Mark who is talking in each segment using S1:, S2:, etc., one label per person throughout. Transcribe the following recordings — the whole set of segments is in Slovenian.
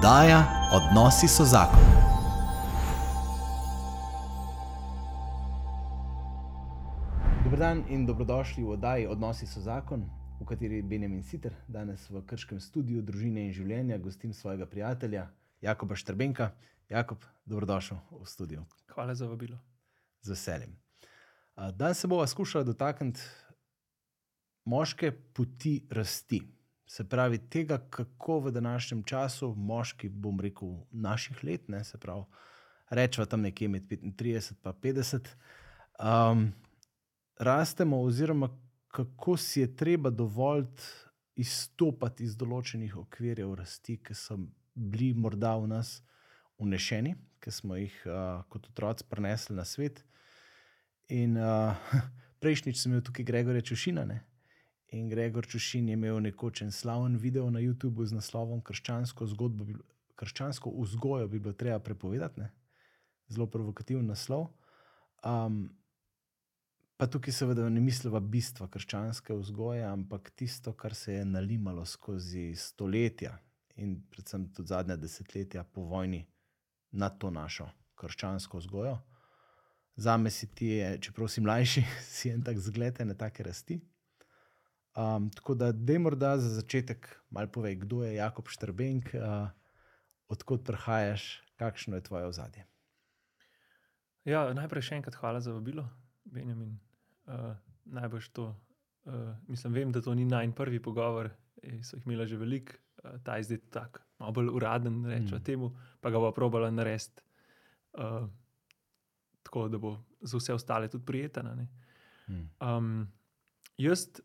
S1: Oddaja Odnosi so zakon. Dobro dan in dobrodošli v oddaji Odnosi so zakon, v kateri Benjamin Sitter, danes v krškem studiu družine in življenja, gostim svojega prijatelja Jakoba Štrbenka. Jakob, dobrodošel v studiu.
S2: Hvala za vabilo.
S1: Z veseljem. Danes se bomo skušali dotakniti moške poti rasti. Se pravi, tega, kako v današnjem času, moški, bom rekel, naših let, ne, se pravi, rečemo tam nekje med 35 in 50, um, rastemo, oziroma kako si je treba dovoliti izstopati iz določenih okvirjev rasti, ki so bili morda v nas unešeni, ki smo jih uh, kot otroci prenesli na svet. In uh, prejšnjič sem imel tukaj Gregorja Čušina. Ne? In Gregor Čušin je imel nekoč en slaven video na YouTubu z naslovom Krščansko, zgodbo, krščansko vzgojo bi bilo treba prepovedati. Ne? Zelo provokativen naslov. Um, pa tukaj seveda ne mislimo bistva krščanske vzgoje, ampak tisto, kar se je nalimalo skozi stoletja in predvsem tudi zadnja desetletja po vojni na to našo krščansko vzgojo. Za me si ti, je, čeprav si mlajši, si en tak zgled, ne take rasti. Um, tako da, da je morda za začetek malo povej, kdo je Jakob Štrbenk, uh, odkot prihajaš, kakšno je tvoje ozadje.
S2: Ja, najprej še enkrat hvala za vabilo, Benjamin. Uh, najbrž to. Uh, mislim, vem, da to ni najmanj prvi pogovor, eh, so jih imeli že veliko, uh, ta je zdaj tako, malo bolj uraden, rečemo
S1: Mm.
S2: temu, pa ga bo probala narediti uh, tako, da bo za vse ostale tudi prijeten. a ne.
S1: Hmm.
S2: Um, jaz,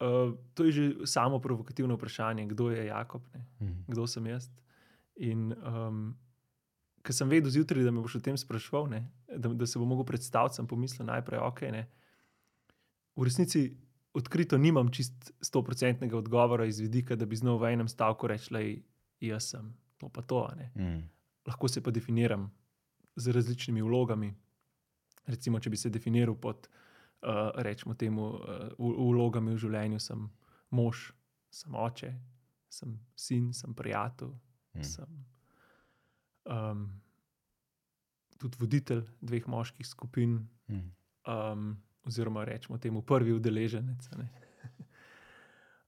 S2: uh, to je že samo provokativno vprašanje, kdo je Jakob, ne?
S1: Hmm.
S2: kdo sem jaz. In um, ker sem vedel zjutraj, da me boš o tem sprašval, ne? da, da se bom mogel predstaviti, sem pomislil najprej, ok. Ne? V resnici odkrito nimam čist stoprocentnega odgovora iz vidika, da bi znal v enem stavku reči, da jaz sem to pa to.
S1: Hmm.
S2: Lahko se pa definiram z različnimi vlogami. Recimo, če bi se definiral pod, uh, rečemo temu, uh, vlogami v življenju, sem mož, sem oče, sem sin, sem prijatelj,
S1: Hmm.
S2: sem um, tudi voditelj dveh moških skupin,
S1: Hmm.
S2: um, oziroma rečemo temu prvi udeleženec.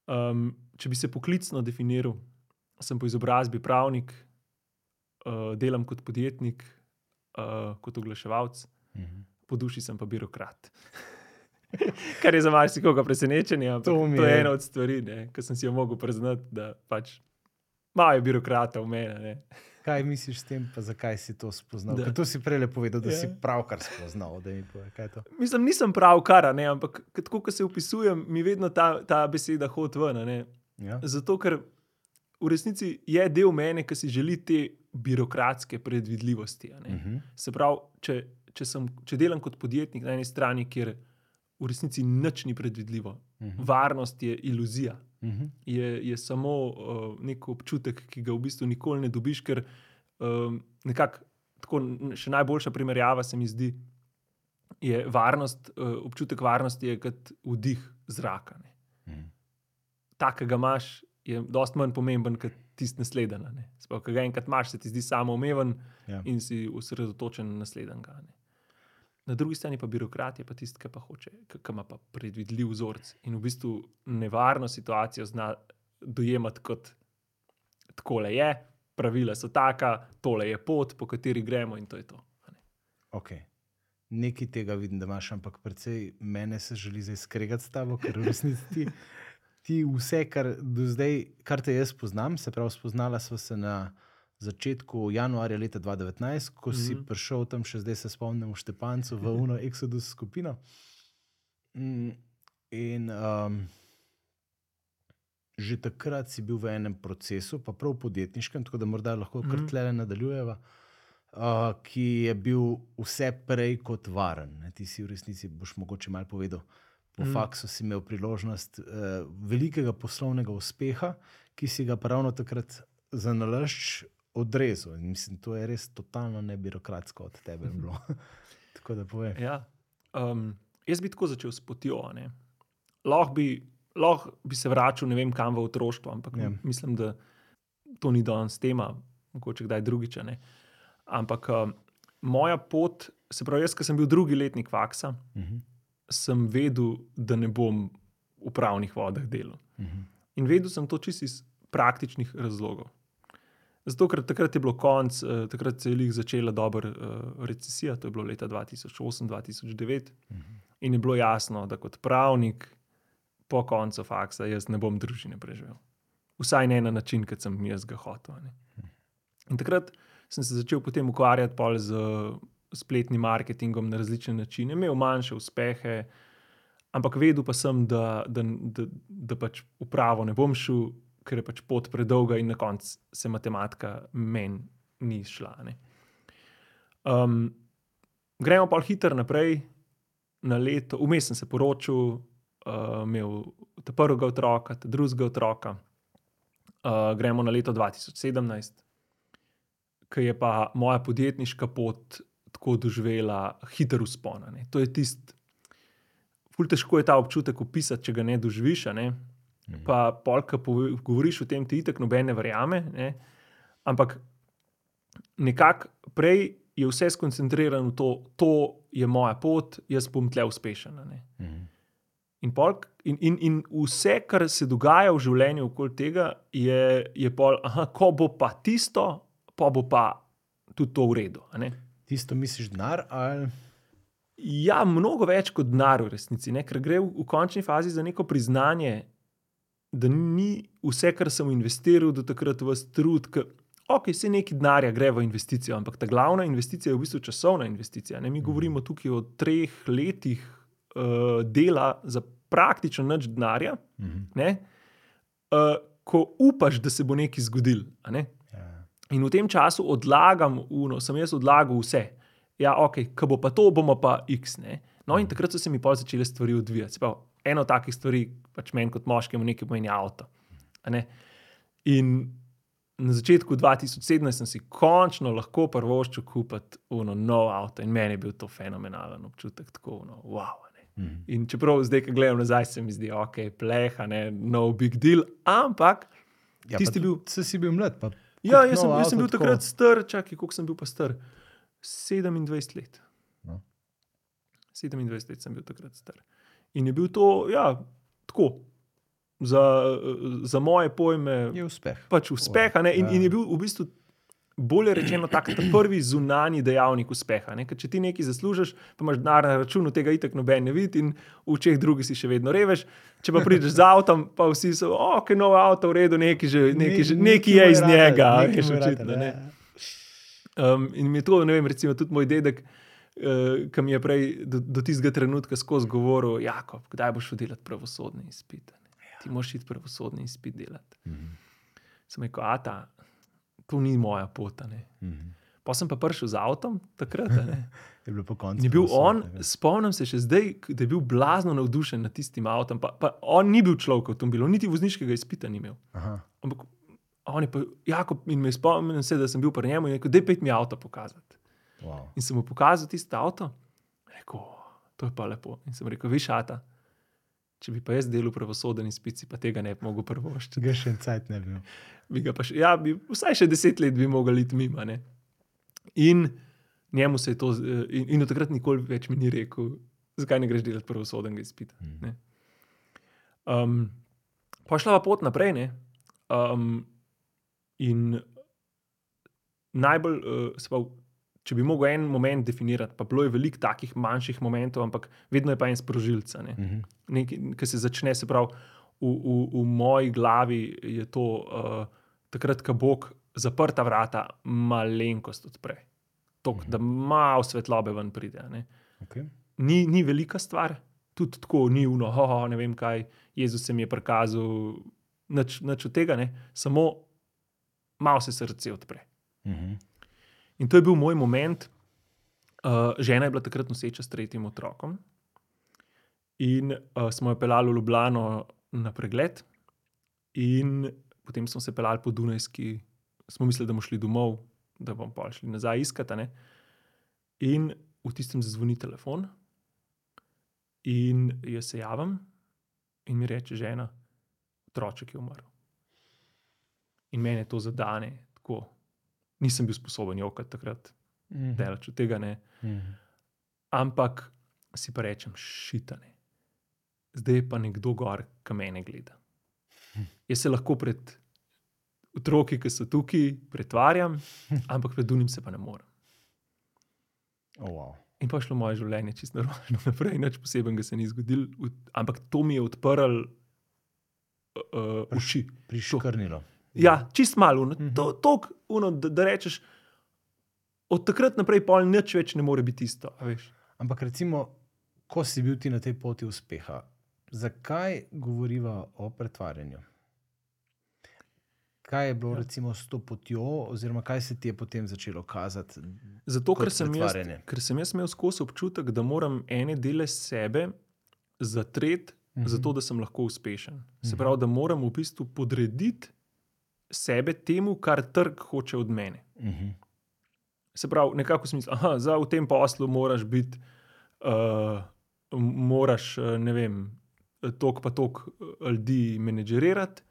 S2: Um, če bi se poklicno definiral, sem po izobrazbi pravnik, uh, delam kot podjetnik, uh, kot oglaševalc,
S1: Hmm.
S2: po duši sem pa birokrat. Kar je za marsikoga presenečenje, ampak
S1: To
S2: to, je ena od stvari, ki sem si jo mogel priznati, da pač malo je birokrata v meni.
S1: Kaj misliš s tem, pa zakaj si to spoznal?
S2: Da.
S1: Ker to si prej povedal, da ja. si pravkar spoznal. Mi kaj to.
S2: Mislim, nisem prav kar, a ne, ampak tako, ko se opisujem, mi vedno ta, ta beseda hodi ven.
S1: Ja?
S2: Zato, ker v resnici je del mene, ki si želi te birokratske predvidljivosti.
S1: Uh -huh.
S2: Se pravi, če, če, sem, če delam kot podjetnik na eni strani, kjer v resnici nič ni predvidljivo,
S1: Uh -huh.
S2: varnost je iluzija,
S1: Uh -huh.
S2: je, je samo uh, nek občutek, ki ga v bistvu nikoli ne dobiš, ker um, nekako tako še najboljša primerjava se mi zdi. Je varnost, uh, občutek varnosti je kot vdih zraka. Ne.
S1: Mhm.
S2: Ta, ki ga imaš, je precej manj pomemben kot tisti naslednji. Sploh, ki ga enkrat imaš, se ti zdi samoumeven
S1: Ja.
S2: in si osredotočen na naslednjega. Ne. Na drugi strani pa birokrat je pa tisti, ki pa hoče, ki ima pa predvidljiv vzorec in v bistvu nevarno situacijo zna dojemati kot tako je, pravila so taka, tole je pot, po kateri gremo in to je to. ne.
S1: Okay. Nekaj tega vidim, da imaš, ampak predvsej mene se želi zdaj skregati s tabo, ker v resnici ti, ti vse, kar do zdaj, kar te jaz poznam, se pravi, spoznala sva se na začetku januarja leta 2019, ko si
S2: Mhm.
S1: prišel tam, še zdaj se spomnim, v Štepancu, v Uno Exodus skupino. Mm, In um, že takrat si bil v enem procesu, pa prav podjetniškem, tako da morda lahko kar
S2: Mhm.
S1: tle nadaljujeva uh, ki je bil vse prej kot varen. Ne. Ti si v resnici, boš mogoče malo povedal. Po mm.
S2: Mm.
S1: faksu si imel priložnost uh, velikega poslovnega uspeha, ki si ga ravno takrat za nalašč odrezal. In mislim, to je res totalno nebirokratsko od tebe bilo. Tako da povem.
S2: Ja. Um, jaz bi tako začel s potjo. Lahko bi, lahko bi se vračal ne vem kam v otroštvo, ampak
S1: Ja.
S2: mislim, da to ni danes tema. mogoče kdaj drugič. Ampak um, moja pot, se pravi, jaz, ki sem bil drugi letnik faksa,
S1: Mhm.
S2: sem vedel, da ne bom v pravnih vodah delal.
S1: Mhm.
S2: In vedel sem to čisto iz praktičnih razlogov. Zato, ker takrat je bilo konc, eh, takrat se je lih začela dobra uh, recesija, to je bilo leta 2008-2009,
S1: Mhm.
S2: in je bilo jasno, da kot pravnik po koncu faksa jaz ne bom družine preživel. Vsaj ne na način, kot sem jaz ga hotel. ne. In takrat sem se začel potem ukvarjati pol z spletnim marketingom na različne načine, imel manjše uspehe, ampak vedel pa sem, da, da, da, da pač v pravo ne bom šel, ker je pač pot predolga in na koncu se matematika meni ni šla. ne. Um, gremo pa hitro naprej na leto. Vmes sem se poročil, uh, imel ta prvega otroka, ta drugega otroka. Uh, gremo na leto 2017, ki je pa moja podjetniška pot tako doživela hiter ne. To je tisti, ful težko je ta občutek opisati, če ga ne doživiš. Ne?
S1: Mhm.
S2: Pa polka govoriš o tem, ti itek noben ne verjame. Ne? Ampak nekako prej je vse skoncentrirano v to, to je moja pot, jaz bom tle uspešen. ne.
S1: Mhm.
S2: In, pol, in, in, in vse, kar se dogaja v življenju okoli tega, je, je pol, aha, ko bo pa tisto, pa bo pa tudi to v redu.
S1: Tisto misliš denar ali
S2: Ja, mnogo več kot denar v resnici, ne? ker gre v, v končni fazi za neko priznanje, da ni vse, kar sem investiral do takrat v trud. K, ok, se neki denarja gre v investicijo, ampak ta glavna investicija je v bistvu časovna investicija. Ne? Mi govorimo tukaj o treh letih uh, dela za praktično nič denarja,
S1: Mhm.
S2: ne? uh, ko upaš, da se bo nekaj zgodil. Ne?
S1: Ja.
S2: In v tem času odlagam, uno, sem jaz odlagal vse. Ja, ok, ko bo pa to, bomo pa X. Ne? No, in takrat so se mi pol začele stvari odvijati. Se pravi, eno od takih stvari, pač meni kot moškemu, nekaj pomeni avto. ne. In na začetku 2017 sem si končno lahko prvoščil kupiti uno nov avto, in meni je bil to fenomenalen občutek, tako uno, wow.
S1: Mhm.
S2: In čeprav zdaj, ko gledam nazaj, se mi zdi, ok, pleha, ne, no big deal, ampak
S1: Ja,
S2: Tisti bil-
S1: Saj si bil mlad. Pa
S2: Ja, jaz sem, jaz sem bil takrat star, čakaj, koliko sem bil pa star? 27 let.
S1: No.
S2: 27 let sem bil takrat star. In je bil to, ja, tako, za, za moje pojme,
S1: Je uspeh.
S2: pač uspeh. ne, In,
S1: Ja.
S2: in je bil v bistvu, bolje rečeno, tak ta prvi zunani dejavnik uspeha. Ne? Ker če ti nekaj zaslužiš, pa imaš denar na računu, tega itek noben ne vidi, in v očeh drugih si še vedno reveš. Če pa prideš z avtom, pa vsi so, ok, nov avto, v redu, nekaj, že, nekaj, že, nekaj je iz njega, veš, očitno. Ne? Um, in mi je to, ne vem, recimo tudi moj dedek, uh, ki mi je prej do, do tistega trenutka skozi govoril, Jakob, kdaj boš šel delati pravosodni izpit? a ne? Ti moraš iti pravosodni izpit delati.
S1: Mhm.
S2: Sem rekel, a ta, to ni moja pot. ne."
S1: Mhm.
S2: Pa sem pa prišel z avtom takrat.
S1: Je bilo po koncu.
S2: Je bil on, spomnim se še zdaj, da je bil blazno navdušen nad tistim avtom. Pa, pa on ni bil človek v avtomobilu, niti vozniškega izpita ni imel. Ampak on je pa, Jakob, in me spomnim se, da sem bil pri njemu in rekel, da je pet mi avto pokazati.
S1: Wow.
S2: In sem mu pokazal tisto avto, rekel, to je pa lepo. In sem rekel, vi šata, če bi pa jaz delal pravosoden izpit, pa tega ne bi mogel prvoščiti.
S1: Ga še en cajt ne bi bil.
S2: Bi ga pa še, ja, bi, vsaj še deset let bi mogel iti mimo. Ne? In njemu se je to, z- in, in od takrat nikoli več mi ni rekel, zakaj ne greš delati pravosodenega izpita. Ne. Um, pa je šla pa pot naprej. ne. Um, in najbolj, uh, se pravi, če bi mogel en moment definirati, pa bilo je veliko takih manjših momentov, ampak vedno je pa en sprožilc. a ne.
S1: Mhm.
S2: Nekaj, ki se začne, se pravi, v, v, v moji glavi je to uh, takrat, ko Bog zaprta vrata malenkost odpre. Tok, da malo svetlobe ven pride. ne.
S1: Okay.
S2: Ni, ni velika stvar, tudi tako ni uno, oh, oh, ne vem kaj, Jezus se mi je prikazal, nič, nič od tega, ne. samo malo se srce odpre.
S1: Mhm.
S2: In to je bil moj moment. Uh, žena je bila takrat noseča s tretjim otrokom. In uh, smo jo peljali v Ljubljano na pregled, in potem smo se peljali po Dunajski, smo mislili, da bomo šli domov, da bomo pa šli nazaj iskati. ne. In v tistem zazvoni telefon, in jaz se javim, in mi reče žena, otroček je umrl. In meni je to zadane tako nisem bil sposoben jokati takrat,
S1: Mhm.
S2: delač od tega ne.
S1: Mhm.
S2: Ampak si pa rečem, šitane. Zdaj je pa nekdo gor, ki mene gleda. Jaz se lahko pred otroki, ki so tukaj, pretvarjam, ampak pred unim se pa ne morem.
S1: Oh, wow.
S2: In pa šlo moje življenje čisto normalno naprej, nič posebnega se ni zgodilo, ampak to mi je odprlo uh, uši.
S1: Priškrnilo.
S2: Ja, čist malo, no,
S1: Mhm.
S2: to, tok, uno, da, da rečeš, od takrat naprej pol nič več ne more biti isto.
S1: Ampak recimo, ko si bil ti na tej poti uspeha, zakaj govoriva o pretvarjanju? Kaj je bilo
S2: Ja.
S1: recimo s to potjo, oziroma kaj se ti je potem začelo kazati?
S2: Zato, ker sem, jaz, ker sem jaz imel skozi občutek, da moram ene dele sebe zatreti, mm. -hmm. zato da sem lahko uspešen. Se
S1: Mhm.
S2: pravi, da moram v bistvu podrediti sebe temu, kar trg hoče od mene.
S1: Uh -huh.
S2: Se pravi, nekako smisel, da za v tem poslu moraš biti, uh, moraš, uh, ne vem, tok pa tok ljudi menedžerirati.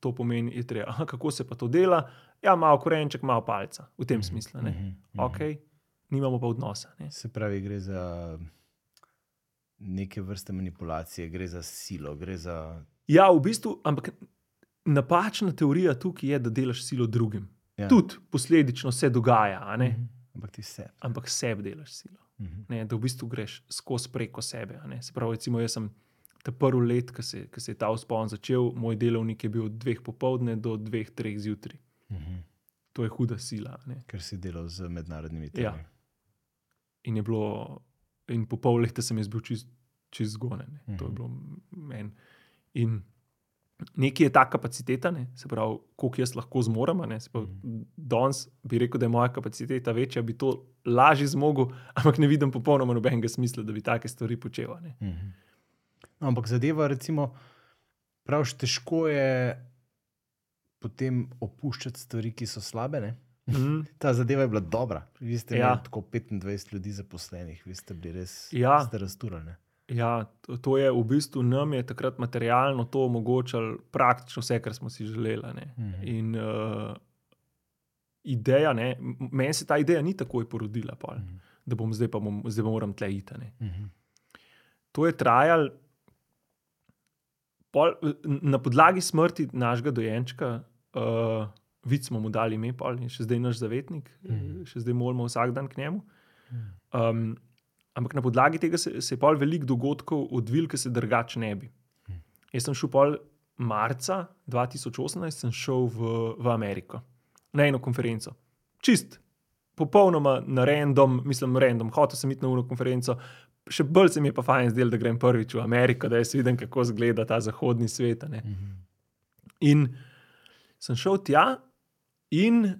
S2: To pomeni, je treba, aha, kako se pa to dela. Ja, malo korenček, malo palca, v tem smislu. Ne?
S1: Uh -huh.
S2: Ok, nimamo pa odnosa. Ne?
S1: Se pravi, gre za neke vrste manipulacije, gre za silo, gre za.
S2: Ja, v bistvu, ampak napačna teorija tukaj je, da delaš silo drugim.
S1: Ja.
S2: Tudi posledično se dogaja, ne?
S1: Mhm. Ampak ti vse.
S2: ampak sebi delaš silo.
S1: Uh -huh.
S2: Ne? Da v bistvu greš skozi preko sebe. Se pravi, recimo, jaz sem ta prvi let, ko se, se je ta vzpon začel, moj delovnik je bil od dveh popovdne do dveh, treh zjutraj.
S1: Uh -huh.
S2: To je huda sila. Ne?
S1: Ker si delal z mednarodnimi
S2: Ja.
S1: temi.
S2: In, je bilo, in po pol leta sem jaz bil čist, čist zgonen. ne. To je
S1: Mhm.
S2: bilo meni. In nekje je ta kapaciteta, ne? se pravi, koliko jaz lahko zmorem.
S1: Mhm.
S2: Danes bi rekel, da je moja kapaciteta večja, bi to lažje zmogel, ampak ne vidim popolnoma nobenega smisla, da bi take stvari počel. a ne.
S1: Mhm. No, ampak zadeva, recimo, praviš, težko je potem opuščati stvari, ki so slabe. Ne?
S2: Mhm.
S1: Ta zadeva je bila dobra. Vi ste
S2: Ja.
S1: imeli tako 25 ljudi zaposlenih, vi ste bili res
S2: Ja.
S1: rasturali.
S2: Ja, to, je v bistvu nam je takrat materialno to omogočalo praktično vse, kar smo si želeli.
S1: Mhm.
S2: In uh, ideja, ne, meni se ta ideja ni takoj porodila, pol,
S1: Mhm.
S2: da bom zdaj pa, bom, zdaj pa moram tle iti.
S1: Mhm.
S2: To je trajalo. Pol, na podlagi smrti našega dojenčka, uh, vid smo mu dali ime, pol, še zdaj naš zavetnik, mm. -hmm. še zdaj molimo vsak dan k njemu. Um, ampak na podlagi tega se, se je pol veliko dogodkov odvil, ki se drugače ne bi. Jaz sem šel pol marca 2018, sem šel v, v Ameriko na eno konferenco. Čist, popolnoma na random, mislim, random, hotel sem iti na eno konferenco. Še bolj se mi je pa fajn zdelo, da grem prvič v Ameriko, da jaz vidim, kako izgleda ta zahodni svet. ne.
S1: Mhm.
S2: In sem šel tja, in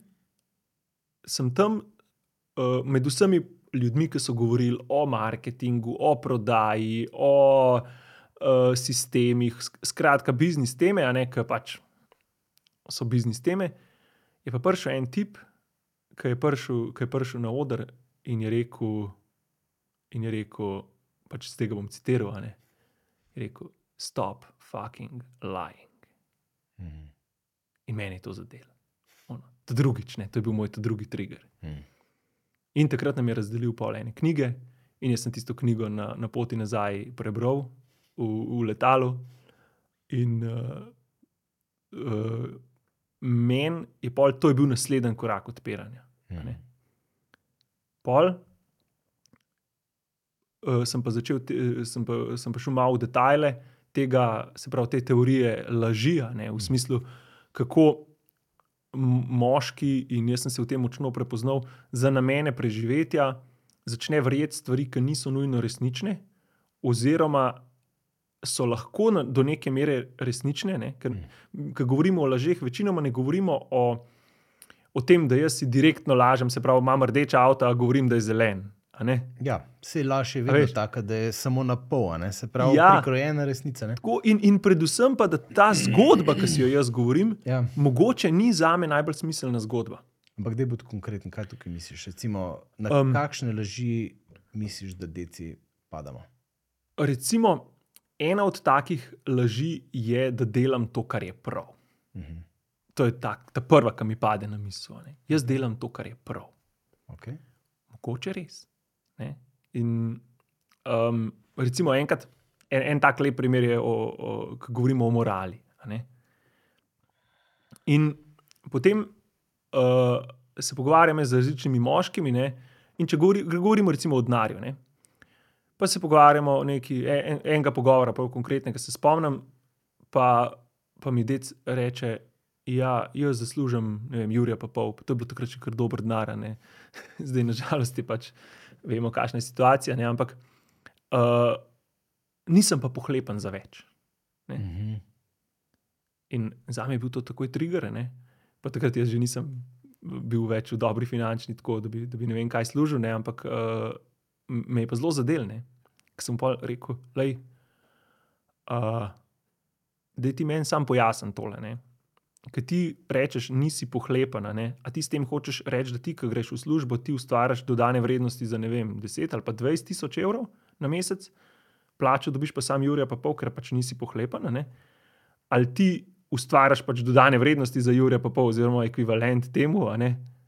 S2: sem tam uh, med vsemi ljudmi, ki so govorili o marketingu, o prodaji, o uh, sistemih, sk- skratka, biznis teme, a ne, ki pač so biznis teme. Je pa prišel en tip, ki je prišel, ki je prišel na oder in je rekel, in je rekel, pač z tega bom citiral, ne, je rekel, stop fucking lying.
S1: Mhm.
S2: In meni je to zadelo. Drugič, ne, to je bil moj drugi trigger.
S1: Mhm.
S2: In takrat nam je razdelil pol ene knjige, in jaz sem tisto knjigo na, na poti nazaj prebral v, v letalu. In uh, uh, meni je pol, to je bil naslednji korak odpiranja.
S1: Mhm.
S2: Pol uh, sem pa začel, te, sem, pa, sem pa šel malo v detajle tega, se pravi, te teorije laži, ne, v smislu, kako moški, in jaz sem se v tem močno prepoznal, za namene preživetja začne verjeti stvari, ki niso nujno resnične, oziroma so lahko na, do neke mere resnične. Ne? Ker, ker govorimo o lažeh, večinoma ne govorimo o, o tem, da jaz si direktno lažem, se pravi, imam rdeča avta, govorim, da je zelen.
S1: Ja, vse laž je vedno taka, da je samo na pol, se pravi,
S2: Ja.
S1: prikrojena resnica.
S2: Tako, in, in predvsem pa, da ta zgodba, ki si jo jaz govorim,
S1: Ja.
S2: mogoče ni za me najbolj smiselna zgodba.
S1: Ampak da bo konkreten, kaj tukaj misliš? Recimo, na
S2: Um,
S1: kakšne laži misliš, da deci padamo?
S2: Recimo, ena od takih laži je, da delam to, kar je prav.
S1: Mhm.
S2: To je tak, ta prva, ki mi pade na misel. Jaz delam to, kar je prav.
S1: Okay.
S2: Mogoče res. Ne. In um, recimo enkrat, en, en tak lep primer je, o, o, ko govorimo o morali. In potem uh, se pogovarjam z različnimi moškimi, ne, in če govori, govorimo recimo o denarju. ne, Pa se pogovarjamo o neki, en, enega pogovora, prav konkretnega se spomnim, pa, pa mi dec reče, ja, jaz zaslužim, ne vem, Jurija pa pol, pa to je bilo takrat še kar dober denar. Zdaj, nažalost, je pač, vemo, kakšna je situacija, ne, ampak uh, nisem pa pohlepen za več. Ne.
S1: Mhm.
S2: In za me je bil to takoj trigger, ne. Pa takrat jaz že nisem bil več v dobri finančni, tako da bi, da bi ne vem kaj služil, ne, ampak uh, me je pa zelo zadelne. Ker sem pa rekel, lej, uh, da ti meni sam pojasni tole. Ne. Ker ti rečeš, nisi pohlepen, a ne? a ti s tem hočeš reči, da ti, ki greš v službo, ti ustvarjaš dodane vrednosti za ne vem, 10 ali pa 20 tisoč evrov na mesec, plačo dobiš pa sam Jurija, pa pol, ker pač nisi pohlepen. a ne. Ali ti ustvarjaš pač dodane vrednosti za Jurija, pa pol, oziroma ekvivalent temu,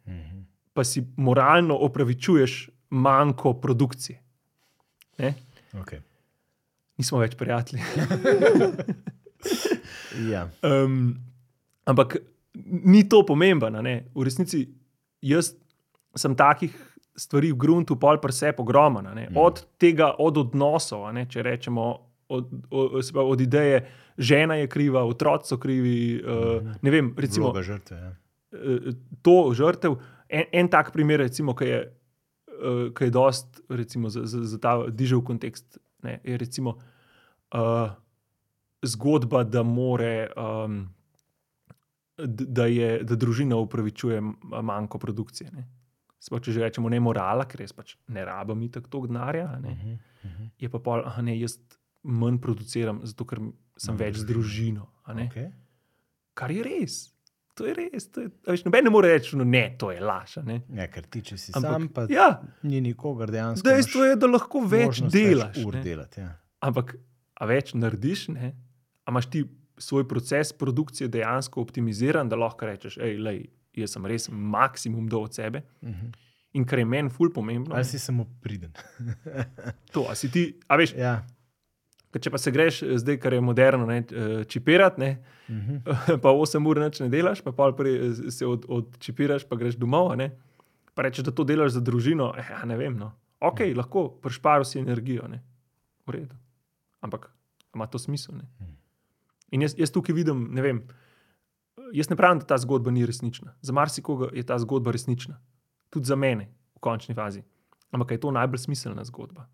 S1: Mhm.
S2: pa si moralno opravičuješ manjko produkcije. Ne?
S1: Okay.
S2: Nismo več prijatelji.
S1: Ja.
S2: Um, ampak ni to pomembno. V resnici jaz sem takih stvari v gruntu, pol pa vse ogromno.
S1: Mm.
S2: Od tega, od odnosov, ne, če rečemo, od, od, pravi, od ideje, žena je kriva, otroci so krivi. Uh, ne vem, recimo,
S1: Vloga žrtve. Ja.
S2: eh, to žrtev. En, en tak primer, recimo, ki je, uh, ki je dost, recimo, za, za, za ta dižev kontekst, ne, je recimo uh, zgodba, da more. Um, Da, je, da družina upravičuje manjko produkcije. Ne. Sploh, če že rečemo, ne morala, ker res pač ne rabim tako denarja, a ne.
S1: Mhm. Mhm.
S2: je pa pol, ah, ne, jaz manj produciram, zato ker sem
S1: Imam
S2: več z družino.
S1: Okay.
S2: Kar je res. To je res. To je, veš, noben ne more reči, no, ne, to je laž. ne.
S1: Ja, ker ti, če si
S2: Ampak,
S1: sam, pa
S2: ja,
S1: ni nikogar dejansko.
S2: dejstvo je, da lahko več delaš. Ne.
S1: delati, ja.
S2: Ampak, a več narediš, ne? a imaš ti svoj proces produkcije dejansko optimiziran, da lahko rečeš, hej, lej, jaz sem res maksimum do od sebe.
S1: Mhm.
S2: In kar je meni ful pomembno,
S1: Ali si samo priden.
S2: to, a si ti, a veš,
S1: ja.
S2: ker če pa se greš eh, zdaj, kar je moderno, ne, eh, čipirati, ne,
S1: Mhm.
S2: pa 8 ur noč ne delaš, pa pol prej se od, odčipiraš, pa greš domov. Ne? Pa rečeš, da to delaš za družino. Eh, ja, ne vem. No. Ok,
S1: Mhm.
S2: lahko prešparo si energijo, ne? v redu. Ampak ima to smisel? Ne?
S1: Mhm.
S2: In jaz, jaz tukaj vidim, ne vem. Jaz ne pravim, da ta zgodba ni resnična. Za marsikoga je ta zgodba resnična, tudi za mene v končni fazi. Ampak je to najbolj smiselna zgodba.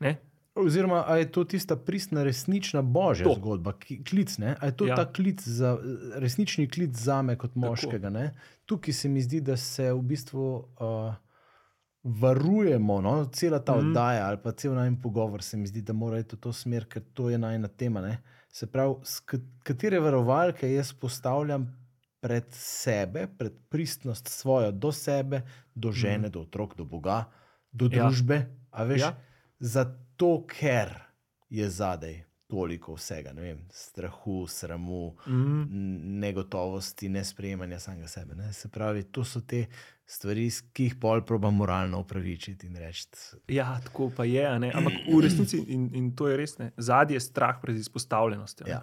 S2: Ne?
S1: Oziroma, a je to tista pristna, resnična božja
S2: To.
S1: zgodba, ki, klic, ne? a je to
S2: Ja.
S1: ta klic za, resnični klic za me kot moškega. Ne? Tukaj se mi zdi, da se v bistvu uh, varujemo, no? cela ta mm. oddaja ali pa cel najmen pogovor se mi zdi, da mora iti v to smer, ker to je najna tema. Ne? Se pravi, katere varovalke jaz postavljam pred sebe, pred pristnost svojo do sebe, do žene, mm. do otrok, do Boga, do
S2: Ja.
S1: družbe. Veš,
S2: ja.
S1: Zato, ker je zadaj toliko vsega, ne vem, strahu, sramu,
S2: Mm.
S1: n- negotovosti, nesprejemanja samega sebe. Ne? Se pravi, to so te stvari, ki jih pol proba moralno upravičiti in reči.
S2: Ja, tako pa je. ne. Ampak v resnici, in, in to je res, ne, zadnji je strah pred izpostavljenostjo.
S1: Ja.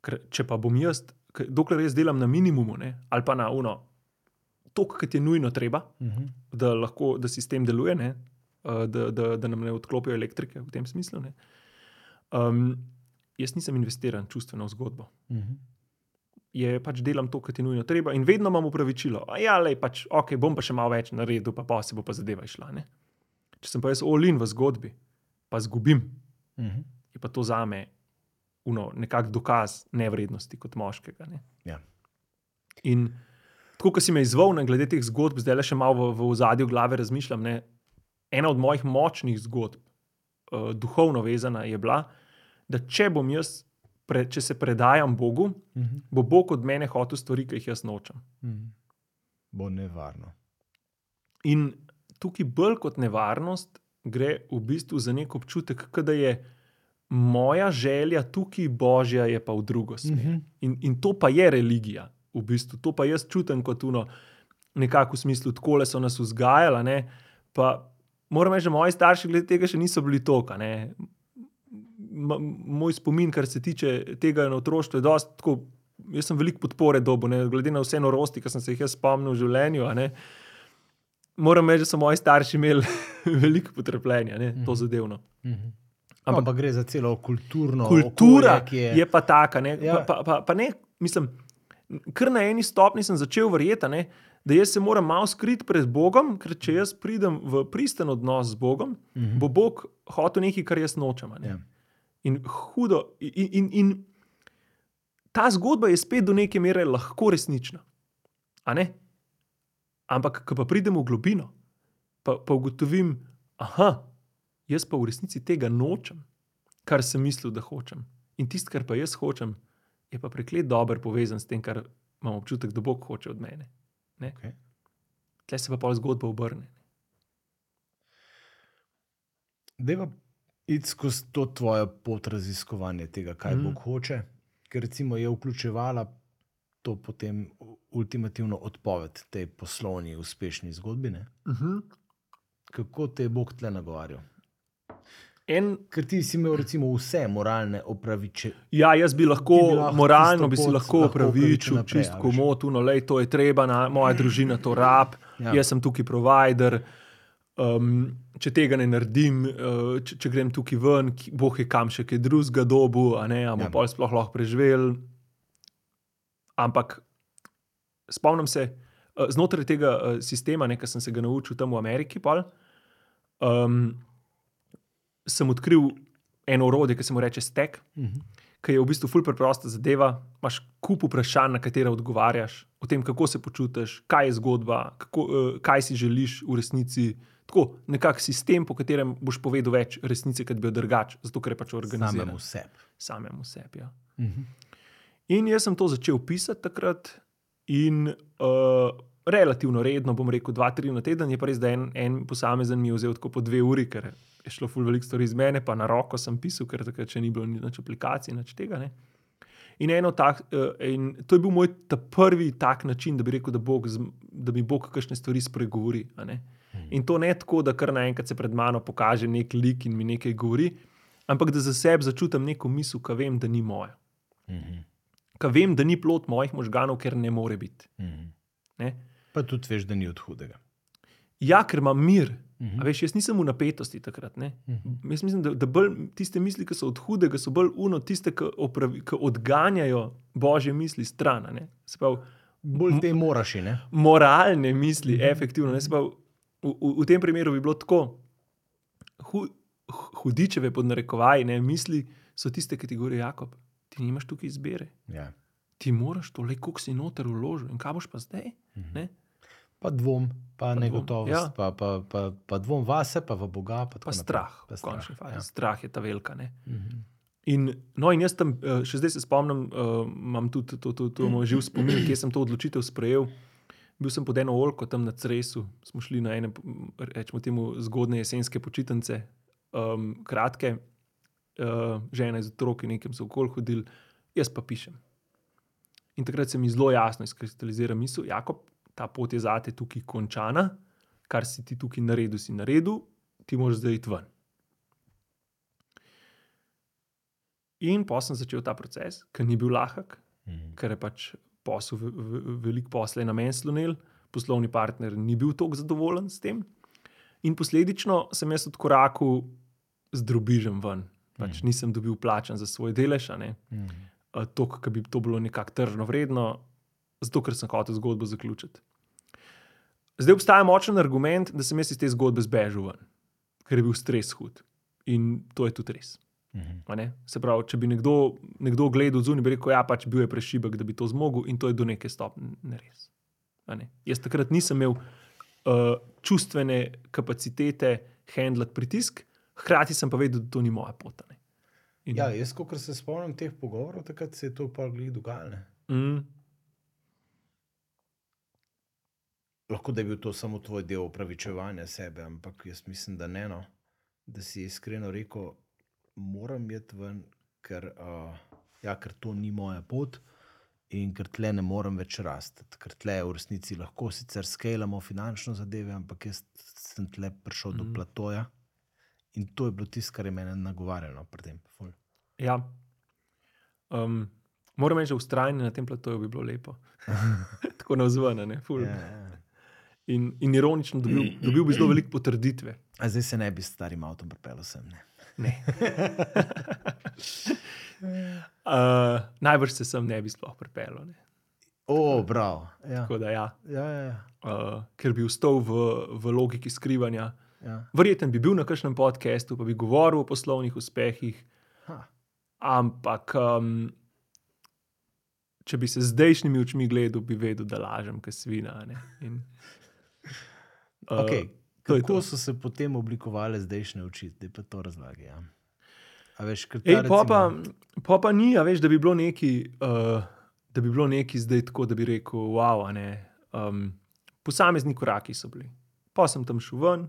S2: Ker, če pa bom jaz, dokler jaz delam na minimumu, ne, ali pa na uno, to, kar je nujno treba,
S1: Uh -huh.
S2: da lahko da sistem deluje, ne, eh, da, da, da nam ne odklopijo elektrike v tem smislu. Ne. Um, jaz nisem investiran čustveno v zgodbo.
S1: Uh -huh.
S2: Je pač delam to, kar je nujno treba, in vedno imam upravičilo. A ja, le pač, ok, bom pa še malo več naredil, pa pa se bo pa zadeva išla. Ne. Če sem pa jaz olin v zgodbi, pa zgubim,
S1: Uh -huh.
S2: je pa to za me nekakšen dokaz nevrednosti kot moškega. Ne.
S1: Ja.
S2: In tako, kot si me izval, ne, glede teh zgodb, zdaj le še malo v, v zadju glave razmišljam. Ne, ena od mojih močnih zgodb, uh, duhovno vezana, je bila, da če bom jaz, pre, če se predajam Bogu,
S1: Uh -huh.
S2: bo Bog od mene hotel stvari, ki jih jaz nočem.
S1: Uh -huh. Bo nevarno.
S2: In tukaj bolj kot nevarnost gre v bistvu za nek občutek, da je moja želja tukaj, božja je pa v drugo smer.
S1: Mhm.
S2: In, in to pa je religija. v bistvu. To pa jaz čutim kot uno, nekako v smislu, tako so nas vzgajali. Ne? Pa moram reči, da moji starši glede tega še niso bili toka. Ne? Moj spomin, kar se tiče tega na otroštvu, je dosti tako. Jaz sem veliko podpore dobil, ne, glede na vse norosti, ki sem se jih jaz spomnil v življenju. Moram reči, da so moji starši imeli veliko potrpljenja, ne, to zadevno.
S1: Mhm.
S2: Ampak-
S1: Ampak gre za celo kulturno
S2: Kultura
S1: okolje, je,
S2: je pa taka. Ne,
S1: Ja.
S2: pa, pa, pa, pa ne, mislim, kar na eni stopni sem začel verjeti, ne, da jaz se moram malo skriti pred Bogom, ker če jaz pridem v pristen odnos z Bogom,
S1: Mhm.
S2: bo Bog hotel nekaj, kar jaz nočem. ne.
S1: Ja.
S2: In hudo. In, in, in ta zgodba je spet do neke mere lahko resnična. ne? Ampak, ko pa pridem v globino, pa, pa ugotovim, da jaz pa v resnici tega nočem, kar sem mislil, da hočem. In tisto, kar pa jaz hočem, je pa preklet dober povezan s tem, kar imam občutek, da Bog hoče od mene.
S1: Okay.
S2: Tle se pa pol zgodba obrne.
S1: Deva iti skozi to tvojo pot raziskovanja tega, kaj
S2: Mhm.
S1: mm. Bog hoče, ker recimo je vključevala to potem ultimativno odpoved tej poslovni, uspešni zgodbi. Ne?
S2: Uh -huh.
S1: Kako te je Bog tle nagovarjal?
S2: En,
S1: Ker ti si imel recimo vse moralne opraviče.
S2: ja, jaz bi lahko,
S1: bi lahko
S2: moralno bi si lahko
S1: opravičil
S2: opravičil,
S1: naprej,
S2: čist
S1: a veš.
S2: komotuno, le to je treba, na, moja družina to rab,
S1: ja.
S2: jaz sem tukaj provider. Um, če tega ne naredim, uh, če, če grem tukaj ven, Bog je kam še kaj drugega dobu, a ne, a bomo
S1: Ja.
S2: pol sploh lahko preživeli. Ampak spomnim se, uh, znotraj tega uh, sistema, ki sem se ga naučil tam v Ameriki, pol, um, sem odkril eno orodje, ki se mu reče stek,
S1: Mhm.
S2: ki je v bistvu fulper preprosta zadeva. Imáš kup vprašanj, na katera odgovarjaš, o tem, kako se počutiš, kaj je zgodba, kako, uh, kaj si želiš v resnici. Tako, nekak sistem, po katerem boš povedal več resnice, kot bi jo drugač, zato ker je pač organiziran
S1: Samemu sebi.
S2: samemu sebi. Ja.
S1: Mhm.
S2: In jaz sem to začel pisati takrat, in uh, relativno redno, bom rekel, dva, tri na teden, je pa res, da en, en posamezen mi je vzel tako po dve uri, ker je šlo ful veliko stvari iz mene, pa na roko sem pisal, ker takrat še ni bilo nič aplikacij, nič tega. Ne. In, eno tak, uh, in to je bil moj prvi tak način, da bi rekel, da, Bog, da mi Bog kakšne stvari spregovori. a ne. In to ne tako, da kar naenkrat se pred mano pokaže nek lik in mi nekaj govori, ampak da za sebe začutim neko misel, ki vem, da ni moja.
S1: Mhm.
S2: Ki vem, da ni plot mojih možganov, ker ne more biti.
S1: Mhm.
S2: Ne?
S1: Pa tudi veš, da ni od hudega.
S2: Ja, ker imam mir.
S1: Mhm.
S2: A veš, jaz nisem v napetosti takrat. Ne?
S1: Mhm.
S2: Jaz mislim, da, da bolj tiste misli, ki so od hudega, so bolj uno, tiste, ki, opravi, ki odganjajo božje misli stran.
S1: Bolj te moraš, ne?
S2: moralne misli, efektivno. Ne, se pravi, v, v, v tem primeru bi bilo tako, hu, hudičeve podnarekovaj, ne, misli so tiste, ki ti govorijo, Jakob, ti nimaš tukaj izbire.
S1: Ja.
S2: Ti moraš to, le koliko si noter vložil in kaj boš pa zdaj. Ne?
S1: Pa dvom, pa, pa
S2: dvom,
S1: negotovost,
S2: ja.
S1: pa, pa, pa, pa dvom vase, pa v Boga. Pa, tako
S2: Pa strah,
S1: Pa
S2: v končni fazi.
S1: Ja.
S2: Strah je ta velika. Ne?
S1: Mhm.
S2: In, no, in jaz tam, eh, še zdaj se spomnim, uh, imam tudi to, to, to moj živ spomin, kje sem to odločitev sprejel. Bil sem pod eno olko tam na Cresu, smo šli na ene, rečemo temu, zgodne jesenske počitnice, um, kratke, uh, žena iz otroki, nekam so okol hodili, jaz pa pišem. In takrat se mi zelo jasno izkristalizira misel, Jakob, ta pot je zate tukaj končana, kar si ti tukaj naredil, si naredil, ti moraš zdaj iti ven. In pa sem začel ta proces, ki ni bil lahek,
S1: Mhm.
S2: ker je pač posel, ve- ve- veliko posla je na meni slonil, poslovni partner ni bil tako zadovoljen s tem. In posledično sem jaz odkorakal z drobižem ven. Pač
S1: Mhm.
S2: nisem dobil plačan za svoj delež,
S1: Mhm.
S2: to, ki bi to bilo nekako tržno vredno, zato ker sem hotel zgodbo zaključiti. Zdaj obstaja močen argument, da sem jaz iz te zgodbe zbežal ven, ker je bil stres hud. In to je tudi res.
S1: Mhm.
S2: a ne. Se pravi, če bi nekdo, nekdo gledal zunaj, bi rekel, da ja, pač bil je prešibek, da bi to zmogel, in to je do neke stopnje res. A ne. Jaz takrat nisem imel uh, čustvene kapacitete handlati pritisk, hkrati sem pa vedel, da to ni moja pot. a ne. In,
S1: Ja, jaz, ko se spomnim teh pogovorov, takrat se je to pa glih dogajalo. ne.
S2: mm,
S1: Lahko da je bil to samo tvoj del upravičevanja sebe, ampak jaz mislim, da ne. No. Da si iskreno rekel, moram iti ven, ker, uh, ja, ker to ni moja pot. in ker tle ne morem več rasti. Ker tle v resnici lahko sicer skalamo finančno zadeve, ampak jaz sem tle prišel mm. do
S2: Mhm.
S1: platoja. In to je bilo tisto, kar je mene nagovarjalo pri tem. Ful.
S2: Ja. Um, moram reči, da ustrajanje na tem platoju bi bilo lepo. Tako na vzven, ne, ful.
S1: Ja, ja.
S2: In, in ironično, dobil, dobil bi zelo veliko potrditve.
S1: A zdaj se ne bi s starim avtom pripeljal sem. Ne?
S2: Ne. uh, najbrž se sem ne bi sploh pripeljal.
S1: O, bravo. Ja.
S2: Tako da, ja,
S1: Ja, ja, ja.
S2: uh, ker bi vstal v, v logiki skrivanja.
S1: ja.
S2: Verjeten bi bil na kakšnem podkastu, pa bi govoril o poslovnih uspehih,
S1: Ha.
S2: ampak um, če bi se z zdajšnjimi očmi gledal, bi vedel, da lažem, kaj svina. In, uh,
S1: Okay.
S2: To je
S1: Kako
S2: to.
S1: so se potem oblikovale zdajšnje oči, da pa to razlagaj. Ja. A veš,
S2: Ej, pa, pa,
S1: recimo-
S2: pa, pa ni, veš, da bi bilo neki, uh, da bi bilo neki zdaj tako, da bi rekel, wow, ne. Um, posamezni koraki so bili. Pa sem tam šel ven,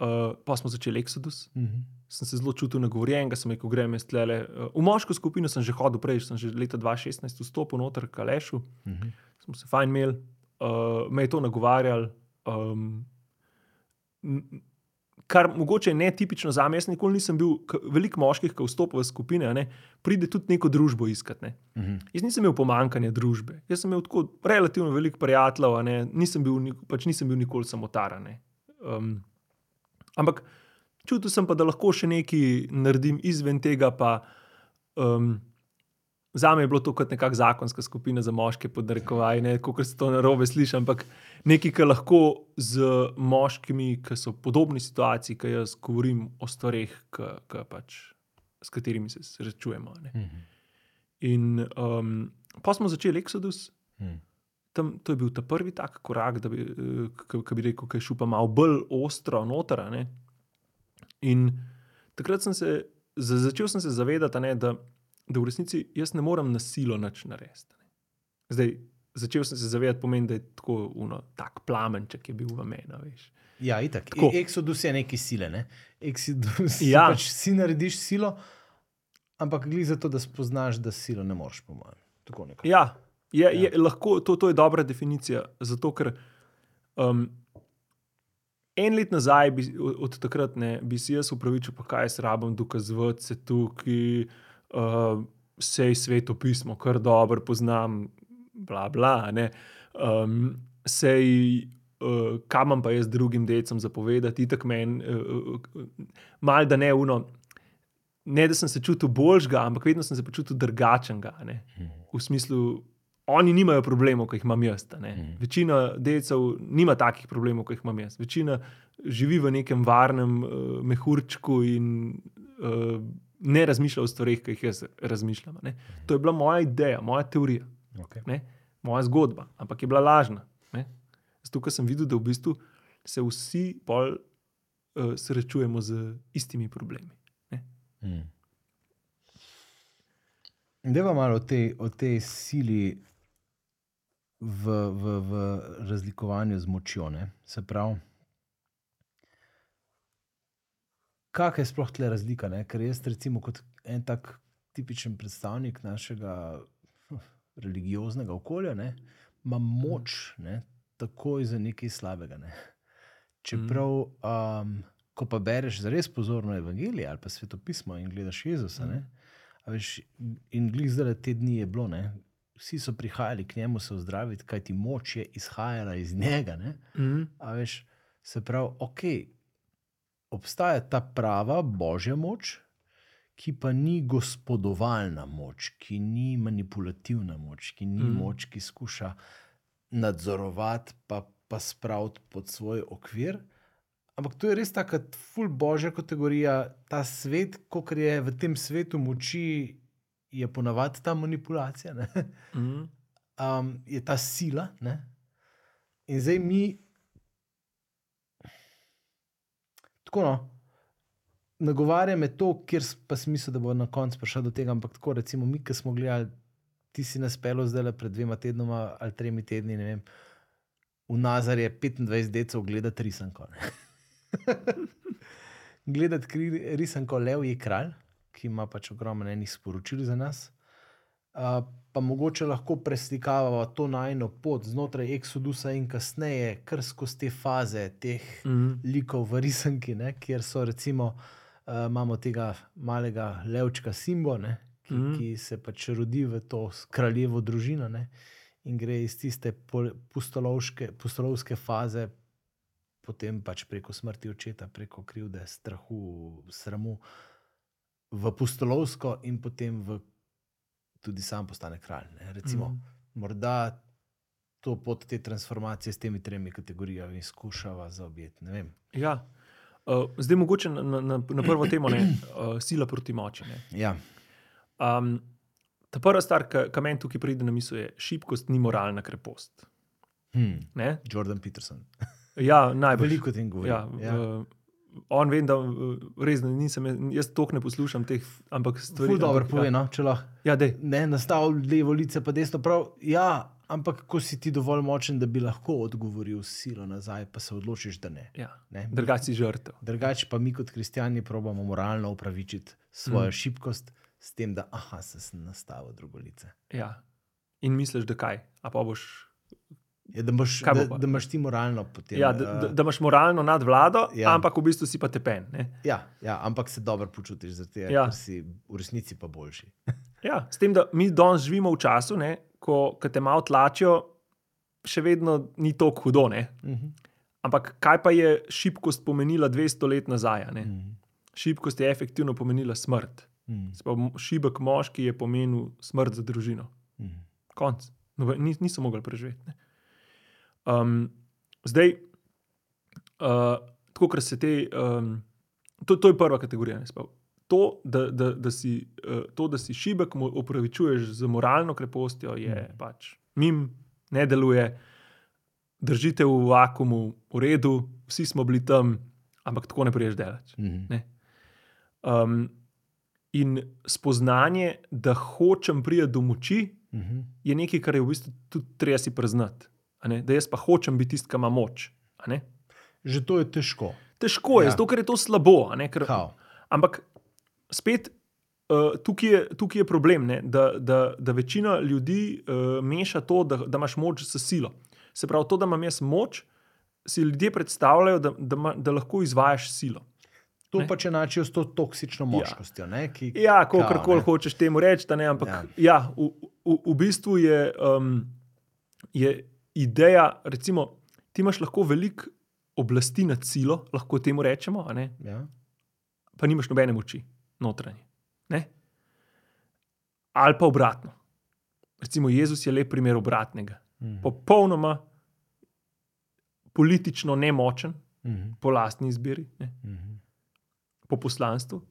S2: uh, pa smo začeli Exodus.
S1: Mhm.
S2: Sem se zelo čutil nagovorjen, sem rekel, grem jaz tlele. Uh, v moško skupino sem že hodil prej, sem že leta 2016 vstopil noter Kalešu,
S1: Mhm.
S2: smo se fajn imeli, uh, me je to nagovarjal. Um, kar mogoče je netipično za me, jaz nikoli nisem bil k- veliko moških, ki vstopijo v skupine, ne, pride tudi neko družbo iskati. Ne.
S1: Mhm.
S2: Jaz nisem imel pomankanja družbe, jaz sem imel tako relativno veliko prijateljev, ne, nisem bil, pač nisem bil nikoli samotaran. Um, ampak čutil sem pa, da lahko še nekaj naredim izven tega. Pa, um, za me je bilo to kot nekakšna zakonska skupina za moške, podrekovaj, kot se to narobe sliši, ampak nekaj, kar lahko z moškimi, ki so v podobni situaciji, ki jaz govorim o stvareh, ki, ki pač, s katerimi se srečujemo. ne.
S1: Mhm.
S2: In um, pa smo začeli Exodus.
S1: Mhm.
S2: Tam, to je bil ta prvi tak korak, da bi, eh, k- k bi rekel, da je šel pa malo bolj ostro noter. ne. In takrat sem se, za- začel sem se zavedati, ne, da, da v resnici jaz ne morem na silo nič narediti. Zdaj, začel sem se zavedati, pomeni, da je tako uno, tak plamenček je bil v meni.
S1: Ja, itak.
S2: Tako.
S1: E- Exodus je neki sile. Ne? Exodus
S2: Ja.
S1: ja. pač si narediš silo, ampak gli za to, da spoznaš, da silo ne moreš. Tako nekako.
S2: Ja, je, ja. Je, lahko, to, to je dobra definicija. Zato, ker um, en let nazaj, bi, od, od takrat ne, bi si jaz upravičil, pa kaj jaz rabim dokazovati se tukaj, uh, sej sveto pismo, kar dobro poznam, bla bla. ne. Um, sej, uh, kam imam pa jaz drugim decem zapovedati, tako meni, uh, uh, mal da ne uno. Ne, da sem se čutil boljšega, ampak vedno sem se počutil drugačnega. V smislu, oni nimajo problemov, ki jih imam jaz.
S1: Mhm.
S2: Večina delcev nima takih problemov, kot jih imam jaz. Večina živi v nekem varnem uh, mehurčku in uh, ne razmišlja o stvarih, ki jih jaz razmišljam. ne. To je bila moja ideja, moja teorija,
S1: Okay.
S2: ne? moja zgodba, ampak je bila lažna. ne. Zato, ker sem videl, da v bistvu se vsi pol uh, srečujemo z istimi problemi.
S1: Mm. Deva malo o tej, o tej sili v, v, v razlikovanju z močjo. Ne? Se pravi, kakšna je sploh tle razlika? Ne? Ker jaz, recimo, kot en tak tipičen predstavnik našega hm, religioznega okolja, ne, imam moč ne, takoj za nekaj slabega. Ne? Čeprav, um, ko pa bereš res pozorno evangelije ali pa svetopismo in gledaš Jezusa, ne, a veš, in glih zdaj te dni je bilo, ne, vsi so prihajali k njemu se ozdraviti, kaj ti moč je izhajala iz njega. Ne,
S2: Mm.
S1: veš, se pravi, ok, obstaja ta prava božja moč, ki pa ni gospodovalna moč, ki ni manipulativna moč, ki ni mm. moč, ki skuša nadzorovati, pa, pa spraviti pod svoj okvir. Ampak to je res ta ful božja kategorija, ta svet, kot je v tem svetu moči, je ponavadi ta manipulacija, ne?
S2: Mm.
S1: um, je ta sila. Ne? In zdaj mi, tako no, nagovarja me to, kjer pa smisel, da bo na koncu prišel do tega. Ampak tako, recimo, mi, ki smo gledali, ti si nas pelo zdaj le pred dvema tednoma ali tremi tedni, ne vem. V Nazar je 25 decev gledati risanko. kri- risanko Lev je kralj, ki ima pač ogromno enih sporočil za nas. Uh, pa mogoče lahko preslikavamo to najno pot znotraj Exodusa in kasneje, kar skozi te faze teh
S2: Mhm.
S1: likov v risanki, ne, kjer so recimo, uh, imamo tega malega levčka Simbo, ne, ki, mm.
S2: Mhm.
S1: ki se pač rodi v to kraljevo družino ne, in gre iz tiste pustolovske faze, potem pač preko smrti očeta, preko krivde, strahu, sramu, v pustolovsko in potem v, tudi sam postane kralj. Ne. Recimo, mm.
S2: Mhm.
S1: morda to pot te transformacije s temi tremi kategorijami skušava zaobjeti. Ne vem.
S2: Ja. Uh, zdaj, mogoče na, na, na prvo temo, ne, uh, sila proti moči. Ne.
S1: Ja.
S2: Um, ta prva stvar, ki meni tukaj pride na misel, je šibkost, ni moralna krepost.
S1: Hmm.
S2: Ne?
S1: Jordan Peterson.
S2: Ja, najbolj.
S1: Veliko tem govori.
S2: Ja,
S1: ja.
S2: uh, on vem, da uh, res nisem, jaz toliko ne poslušam teh, ampak stvari.
S1: Ful dobro pove,
S2: ja.
S1: no, če lahko.
S2: Ja, dej.
S1: Ne, nastav levo lice, pa desno prav. Ja, ampak ko si ti dovolj močen, da bi lahko odgovoril s silo nazaj, pa se odločiš, da ne.
S2: Ja.
S1: ne.
S2: Drugače si žrtev.
S1: Drugače pa mi kot kristijani probamo moralno upravičiti svojo
S2: mm.
S1: šibkost s tem, da aha, se sem nastavil drugo lice.
S2: Ja. In misliš, da kaj? A pa boš.
S1: Ja, da, imaš, da, da imaš ti moralno potem.
S2: Ja, da, da,
S1: eh,
S2: da imaš moralno nadvlado, ja. Ampak v bistvu si pa tepen. Ne?
S1: ja, ja, ampak se dobro počutiš, zato
S2: Ja.
S1: si v resnici pa boljši.
S2: Ja, s tem, da mi danes živimo v času, ne, ko, ko te malo tlačijo, še vedno ni tako hudo. Ne?
S1: Mhm.
S2: Ampak kaj pa je šibkost pomenila 200 let nazaj? ne?
S1: Mhm.
S2: Šibkost je efektivno pomenila smrt.
S1: Mhm.
S2: Se pravi, šibek moški je pomenil smrt za družino.
S1: Mhm.
S2: Konc. No, nis, niso mogli preživeti. ne. Um, zdaj, uh, tako ker se te. Um, to, to je prva kategorija. To da, da, da si, uh, to, da si šibek, mu opravičuješ z moralno krepostjo, je
S1: Mhm.
S2: pač mim, ne deluje, držite v vakumu, v redu, vsi smo bili tam, ampak tako ne priješ delati.
S1: Mhm.
S2: Ne. Um, in spoznanje, da hočem priti do moči,
S1: Mhm.
S2: je nekaj, kar je v bistvu tudi treba si priznati. Ne, Da jaz pa hočem biti tisti, ki ima moč.
S1: Že to je težko.
S2: Težko je,
S1: Ja.
S2: zato ker je to slabo. ne, Ker, ampak spet. Uh, tukaj, je, tukaj je problem, ne, da, da, da večina ljudi uh, meša to, da, da imaš moč s silo. Se pravi, to, da imam jaz moč, si ljudje predstavljajo, da, da, ma, da lahko izvajaš silo.
S1: To
S2: Ne.
S1: pa če enačijo s to toksično moškostjo. Ne, ki,
S2: Ja, kako
S1: ne.
S2: hočeš temu reči, ne, ampak ja.
S1: Ja.
S2: Ja, v, v, v bistvu je, um, je ideja, recimo, ti imaš lahko veliko oblasti nad silo, lahko temu rečemo,
S1: Ja.
S2: pa nimaš nobene moči, notranje. Ne? Ali pa obratno. Recimo, Jezus je lep primer obratnega.
S1: Mhm.
S2: Popolnoma politično nemočen,
S1: Mhm.
S2: po lastni izbiri, ne?
S1: Mhm.
S2: po poslanstvu, uh,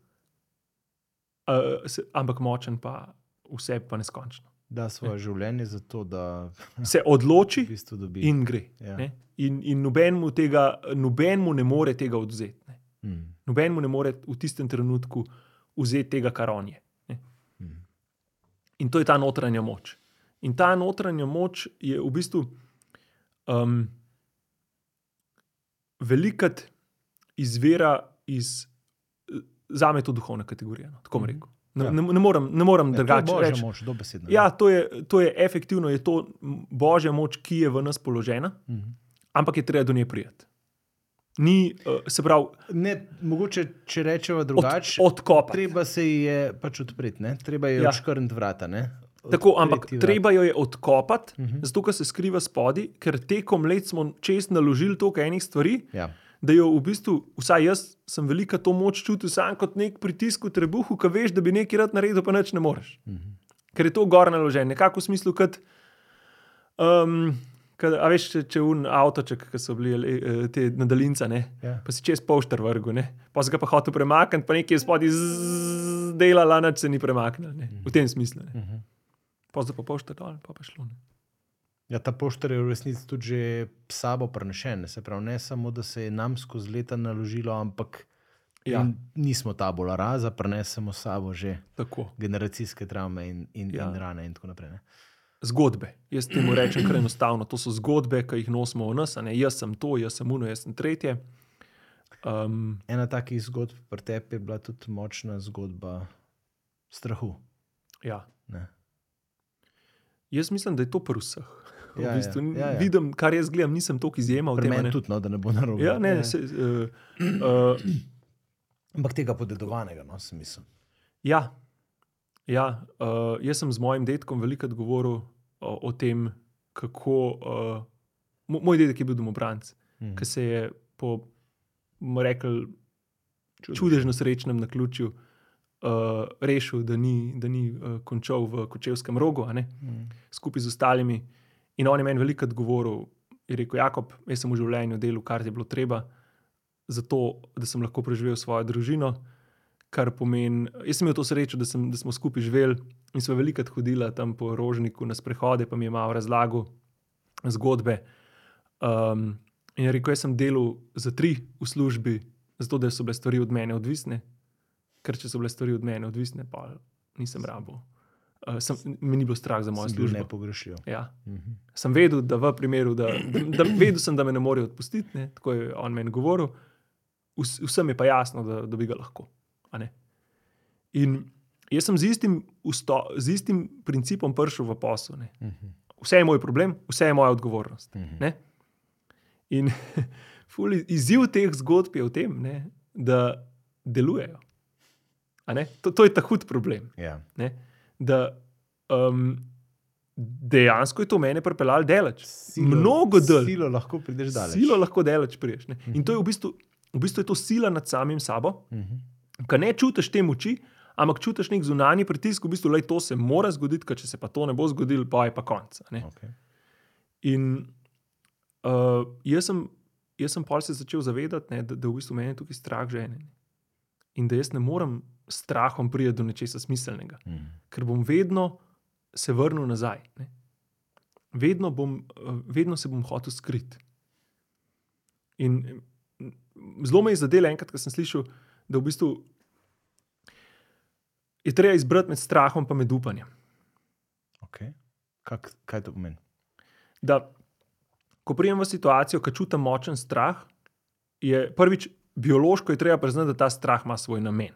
S2: ampak močen pa vse pa neskončno.
S1: Da svoje življenje za to, da
S2: Se odloči
S1: v bistvu dobi.
S2: in gre.
S1: Ja.
S2: ne. In, in noben mu tega, noben mu ne more tega odvzeti. Ne.
S1: Mhm.
S2: Noben mu ne more v tistem trenutku vzeti tega, kar on je.
S1: Mhm.
S2: In to je ta notranja moč. In ta notranja moč je v bistvu um, velikrat izvira iz, za me to duhovna kategorija. No, tako
S1: Mhm.
S2: rekel. Ne,
S1: Ja.
S2: ne, ne morem, ne morem
S1: Ja,
S2: drugače reči.
S1: moč, dobesedno.
S2: Ja, to je, to je efektivno, je to božja moč, ki je v nas položena,
S1: Mhm.
S2: ampak je treba do nje prijeti. Ni, uh, se pravi,
S1: Ne, mogoče, če rečemo drugače,
S2: od, odkopati.
S1: treba se je pač odpreti, ne? treba je
S2: Ja.
S1: ja. odškrniti vrata. Ne?
S2: Tako, ampak
S1: vrata.
S2: treba jo je odkopati, uh
S1: Mhm.
S2: -huh. zato ker se skriva spodaj, ker tekom let smo čez naložili toliko enih stvari,
S1: Ja.
S2: Da jo v bistvu, vsaj jaz sem velika to moč čutil sam kot nek pritisk v trebuhu, ki veš, da bi nekaj rad naredil, pa neč ne moreš.
S1: Mhm.
S2: Ker je to gor naložen, nekako v smislu, kot. Um, Kad, a veš, če, če un avtoček, ki so bili eh, te nadaljnice, ne,
S1: Ja.
S2: pa si čez pošter vrgu, ne, pa si ga pa hotel premakniti, pa nekaj spodaj delala, nič se ni premaknil, ne, v tem smislu. Ne.
S1: Mhm.
S2: Pa zdaj pa pošter dol, pa pa šlo. Ne.
S1: Ja, ta poštar je v resnici tudi že sabo prenešen. Se pravi, ne samo, da se je nam skozi leta naložilo, ampak
S2: Ja.
S1: nismo tabula raza, prenesemo sabo že
S2: Tako.
S1: generacijske travme in, in,
S2: Ja.
S1: in rane in tako naprej. Ne?
S2: Zgodbe. Jaz temu rečem kar enostavno. To so zgodbe, ki jih nosimo v nas. Ne? Jaz sem to, jaz sem uno, jaz sem tretje. Um,
S1: Ena takih zgodb pri tebi je bila tudi močna zgodba strahu.
S2: ja.
S1: Ne?
S2: Jaz mislim, da je to pri vseh.
S1: Ja,
S2: v
S1: ja,
S2: bistvu,
S1: ja, ja.
S2: Vidim, kar jaz gledam, nisem toliko izjema a
S1: meni
S2: ne.
S1: tudi, no, da ne bo narobe.
S2: Ja, ne, se, uh, uh,
S1: Ampak tega podedovanega, no, sem mislil.
S2: ja, ja uh, jaz sem z mojim dedkom veliko govoril o, o tem, kako. Uh, mo- moj dedek je bil domobranc,
S1: Mhm.
S2: ki se je po,
S1: Čudež.
S2: čudežno srečnem naključju uh, rešil, da ni, da ni uh, končal v Kočevskem rogu,
S1: Mhm.
S2: skupaj z ostalimi. In on je meni veliko govoril, je rekel: Jakob, jaz sem v življenju delal, kar je bilo treba, zato da sem lahko preživel svojo družino. Kar pomeni, jaz sem imel to srečo, da, sem, da smo skupaj živeli in smo veliko hodili tam po Rožniku na sprehode, pa mi je malo razlagal zgodbe. Um, in je rekel, jaz sem delal za tri v službi, zato da so bile stvari od mene odvisne, ker če so bile stvari od mene odvisne, pa nisem rabo. Uh, sem, me ni bilo strah za mojo
S1: Sem
S2: službo.
S1: nepogrešljiv.
S2: Ja.
S1: Mhm.
S2: Sem vedel, da v primeru, da, da, da vedel sem, da me ne morejo odpustiti, ne, tako je on meni govoril, Vs, vsem je pa jasno, da, da bi ga lahko. In jaz sem z istim, usto, z istim principom prišel v posel. Ne.
S1: Mhm.
S2: Vse je moj problem, vse je moja odgovornost.
S1: Mhm.
S2: Ne? In ful, izziv teh zgodb je v tem, ne, da delujejo. To, to je ta hud problem.
S1: Ja.
S2: Ne? Da um, dejansko je to mene pripeljalo daleč. Mnogo dlje.
S1: Silo lahko prideš daleč.
S2: Silo lahko daleč priješ. Ne? In to je v bistvu, v bistvu je to sila nad samim sabo,
S1: Mhm.
S2: ki ne čutiš te moči, ampak čutiš nek zunanji pritisk, v bistvu, da to se mora zgoditi, ker če se pa to ne bo zgodilo, pa je pa konc. ne.
S1: Okay.
S2: In uh, jaz sem, jaz sem pol se začel zavedati, ne, da, da v bistvu meni je tukaj strah žene. In da jaz ne morem s strahom priti do nečesa smiselnega,
S1: Mhm.
S2: ker bom vedno se vrnil nazaj. Ne. Vedno, bom, vedno se bom hotel skriti. In mm, zelo me je zadelo enkrat, ko sem slišal, da v bistvu je treba izbrati med strahom in med upanjem.
S1: Okay. Kak, kaj to pomeni?
S2: da ko prijem v situacijo, ki čutim močen strah, je prvič biološko je treba priznati, da ta strah ima svoj namen.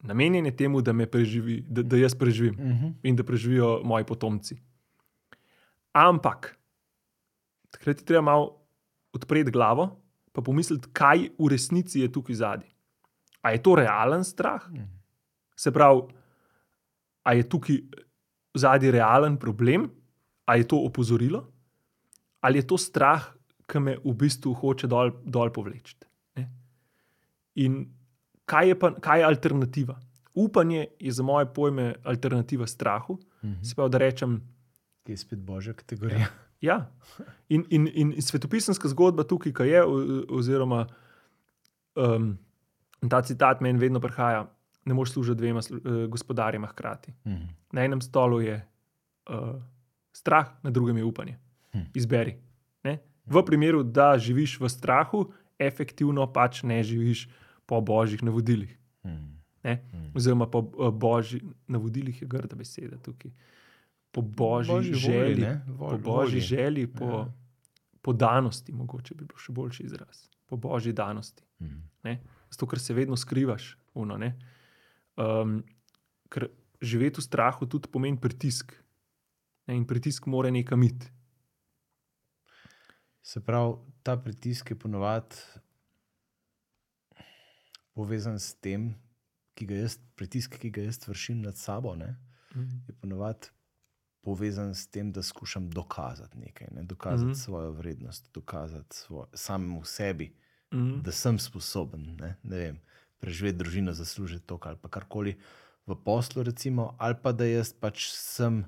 S2: Namenjen je temu, da, me preživi, da, da jaz preživim
S1: Mhm.
S2: in da preživijo moji potomci. Ampak takrat je treba malo odpreti glavo in pomisliti, kaj v resnici je tukaj zadaj. A je to realen strah?
S1: Mhm.
S2: Se pravi, a je tukaj zadaj realen problem, a je to opozorilo, ali je to strah, ki me v bistvu hoče dol, dol povleči. In kaj je, pa, kaj je alternativa? Upanje je za moje pojme alternativa strahu.
S1: Mhm.
S2: Se pravi, da rečem,
S1: Ki je spet božja kategorija.
S2: Ja. In, in, in svetopisanska zgodba tukaj, ki je, oziroma um, ta citat meni vedno prihaja, ne moreš služiti dvema uh, gospodarjema hkrati.
S1: Mhm.
S2: Na enem stolu je uh, strah, na drugem je upanje.
S1: Hm.
S2: Izberi. Ne? V primeru, da živiš v strahu, efektivno pač ne živiš po božjih navodilih.
S1: Mhm.
S2: Ne?
S1: Mhm.
S2: Oziroma, po uh, božjih navodilih je grda beseda tukaj. Po božji,
S1: Božji
S2: božji
S1: volji,
S2: želji,
S1: ne?
S2: po
S1: Vol-
S2: božji
S1: volji.
S2: želji, po,
S1: Ja.
S2: po danosti, mogoče bi bil še boljši izraz. Po božji danosti.
S1: Mhm.
S2: Ne? Zato, ker se vedno skrivaš. Uno, ne? um, ker živeti v strahu tudi pomeni pritisk. Ne? In pritisk mora nekam iti.
S1: Se pravi, ta pritisk je ponovadi povezan s tem, ki ga jaz, pritisk, ki ga jaz vršim nad sabo, ne, je ponovadi povezan s tem, da skušam dokazati nekaj, ne, dokazati mm. -hmm. svojo vrednost, dokazati svoj, samemu sebi,
S2: Mm.
S1: da sem sposoben ne, ne vem, preživeti družino, zaslužiti to ali karkoli v poslu, recimo, ali pa da jaz pač sem.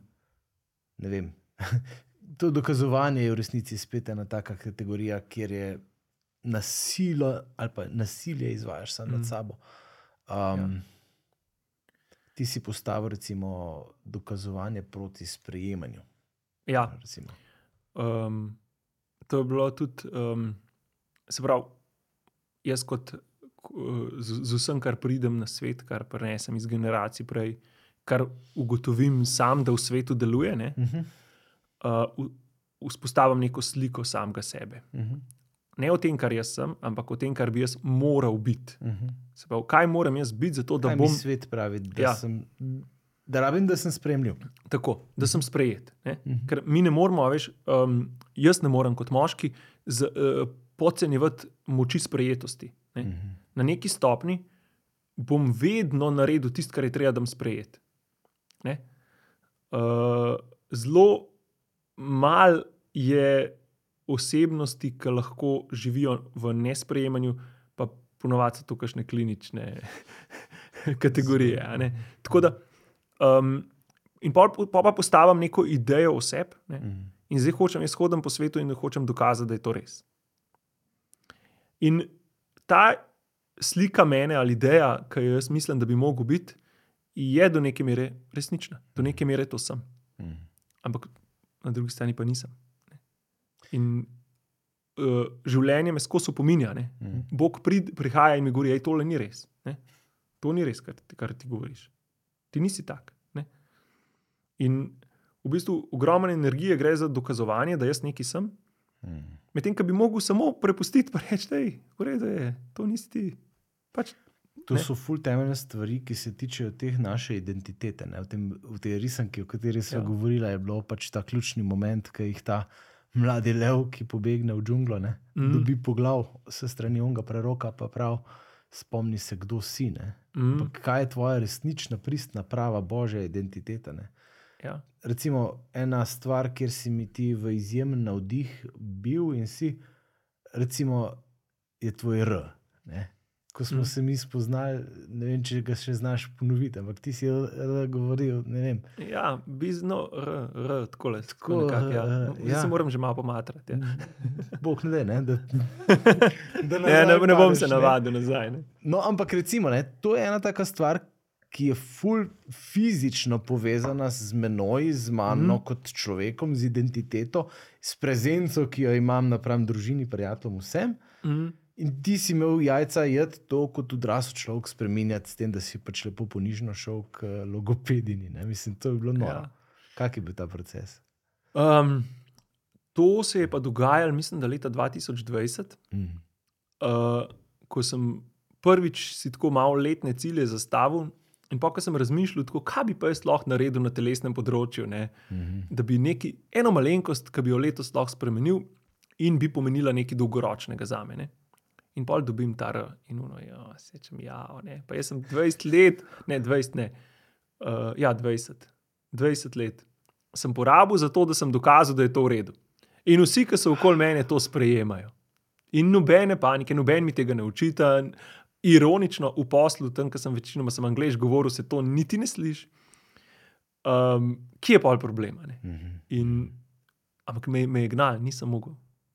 S1: Ne vem. To dokazovanje je v resnici spet ena taka kategorija, kjer je nasilo ali pa nasilje izvajaš sam mm. Nad sabo. Um, ja. Ti si postavil, recimo, dokazovanje proti sprejemanju.
S2: Ja,
S1: Recimo.
S2: um, to je bilo tudi, um, se pravi, jaz kot z, z vsem, kar pridem na svet, kar prenesem iz generacij prej, kar ugotovim sam, da v svetu deluje, ne,
S1: Uh -huh.
S2: Uh, vzpostavim neko sliko samega sebe.
S1: Uh -huh.
S2: Ne o tem, kar jaz sem, ampak o tem, kar bi jaz moral biti.
S1: Uh -huh.
S2: Se pravi, kaj moram jaz biti, zato da
S1: Kaj
S2: bom.
S1: svet pravi, da ja. Sem Da rabim, da sem spremljiv.
S2: Tako, da sem sprejet. Ne?
S1: Mhm.
S2: Ker mi ne moramo, veš, um, jaz ne morem kot moški z, uh, podcenjevati moči sprejetosti. Ne?
S1: Mhm.
S2: Na neki stopni bom vedno naredil tisto, kar je treba, da bom sprejet. Ne? Uh, zelo malo je osebnosti, ki lahko živijo v nesprejemanju, pa ponovadi so to kakšne klinične kategorije. Tako da, um, in pol, pol pa postavim neko idejo o sebi, ne.
S1: Mhm.
S2: in zdaj hočem, jaz hodim po svetu in hočem dokazati, da je to res. In ta slika mene ali ideja, ki jo jaz mislim, da bi mogel biti, je do neke mere resnična, do neke mere to sem.
S1: Mhm.
S2: Ampak na drugi strani pa nisem. ne. In uh, življenje me skozi opominja. ne.
S1: Mhm.
S2: Bog prid, prihaja in mi govori, da je tole ni res. Ne? To ni res, kar kar ti govoriš. Ti nisi tak. Ne? In v bistvu ogromno energije gre za dokazovanje, da jaz nekaj sem.
S1: Mhm.
S2: Medtem, ko bi mogel samo prepustiti in reči, da je, to nisi ti. Pač,
S1: To
S2: Ne.
S1: so ful temeljne stvari, ki se tičejo teh naše identitete. Ne? V, tem, v tej risanki, o kateri smo
S2: Ja.
S1: govorili, je bilo pač ta ključni moment, ki jih ta mladi lev, ki pobegne v džunglo, ne?
S2: Mhm.
S1: dobi poglav se strani onega preroka, pa prav spomni se, kdo si. Ne?
S2: mm,
S1: Pa kaj je tvoja resnična, pristna, prava božja identiteta? Ne?
S2: ja.
S1: Recimo, ena stvar, kjer si mi ti v izjemen navdih bil in si, recimo, je tvoj R. Ne? Ko smo
S2: Mm.
S1: mm. se mi spoznali, ne vem, če ga še znaš ponoviti, ampak ti si govoril. Ne
S2: ja, bizno, r, r, tako le.
S1: Tako,
S2: Nekako, ja. No,
S1: ja.
S2: se moram že malo pomatrati. Ja.
S1: Bog ne da, ne, da, da
S2: Ne, ne, ne bom se navadil nazaj. Ne.
S1: No, ampak recimo, ne, to je ena taka stvar, ki je ful fizično povezana z menoj, z mano mm. kot človekom, z identiteto, s prezenco, ki jo imam napram družini, prijateljem, vsem.
S2: Mm,
S1: In ti si imel jajca jed to kot odrasel človek spremenjati, s tem, da si pač lepo ponižno šel k logopedini. Ne? Mislim, to je bilo noro.
S2: ja.
S1: Kak je bil ta proces?
S2: um, to se je pa dogajalo, mislim, da leta 2020.
S1: Mm.
S2: uh, ko sem prvič si tako malo letne cilje zastavil, in pa ko sem razmišljal, tako, kaj bi pa jaz lahko naredil na telesnem področju, ne,
S1: Mm -hmm.
S2: da bi neki, eno malenkost, ki bi jo letos lahko spremenil in bi pomenila nekaj dolgoročnega za me. In pol dobim ta R, in uno, ja, sečem, ja, ne. Pa jaz sem 20 let, ne 20, ne, uh, ja, 20, 20 let sem porabil za to, da sem dokazal, da je to v redu. In vsi, ki so okoli mene, to sprejemajo. In nobene panike, noben mi tega ne učita. Ironično, v poslu, tam, ki sem večinoma sem angliš govoril, se to niti ne sliši. Um, kje je pa problem? a ne?
S1: Mm -hmm.
S2: In, ampak me, me je gnal, nisem mogel.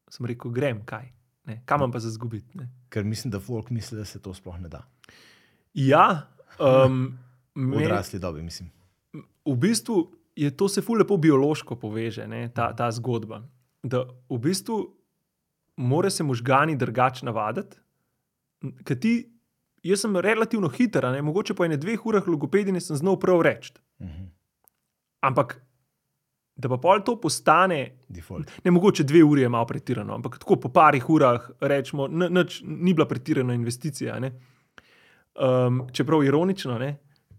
S2: Sem rekel, grem, kaj. Ne? Kam imam pa za zgubiti? ne?
S1: Ker mislim, da folk misli, da se to sploh ne da.
S2: Ja, um,
S1: V odrasli dobi, mislim.
S2: v bistvu je to se ful lepo biološko poveže, ne, ta, ta zgodba. Da v bistvu mora se možgani drugače navaditi. Ker ti, jaz sem relativno hiter, ne, mogoče po ene dveh urah logopedine sem znal prav reči.
S1: Mm -hmm.
S2: Ampak da pa pol to postane,
S1: Default.
S2: ne mogoče dve uri je malo pretirano, ampak tako po parih urah rečemo, nič, ni bila pretirana investicija. ne. Um, čeprav ironično,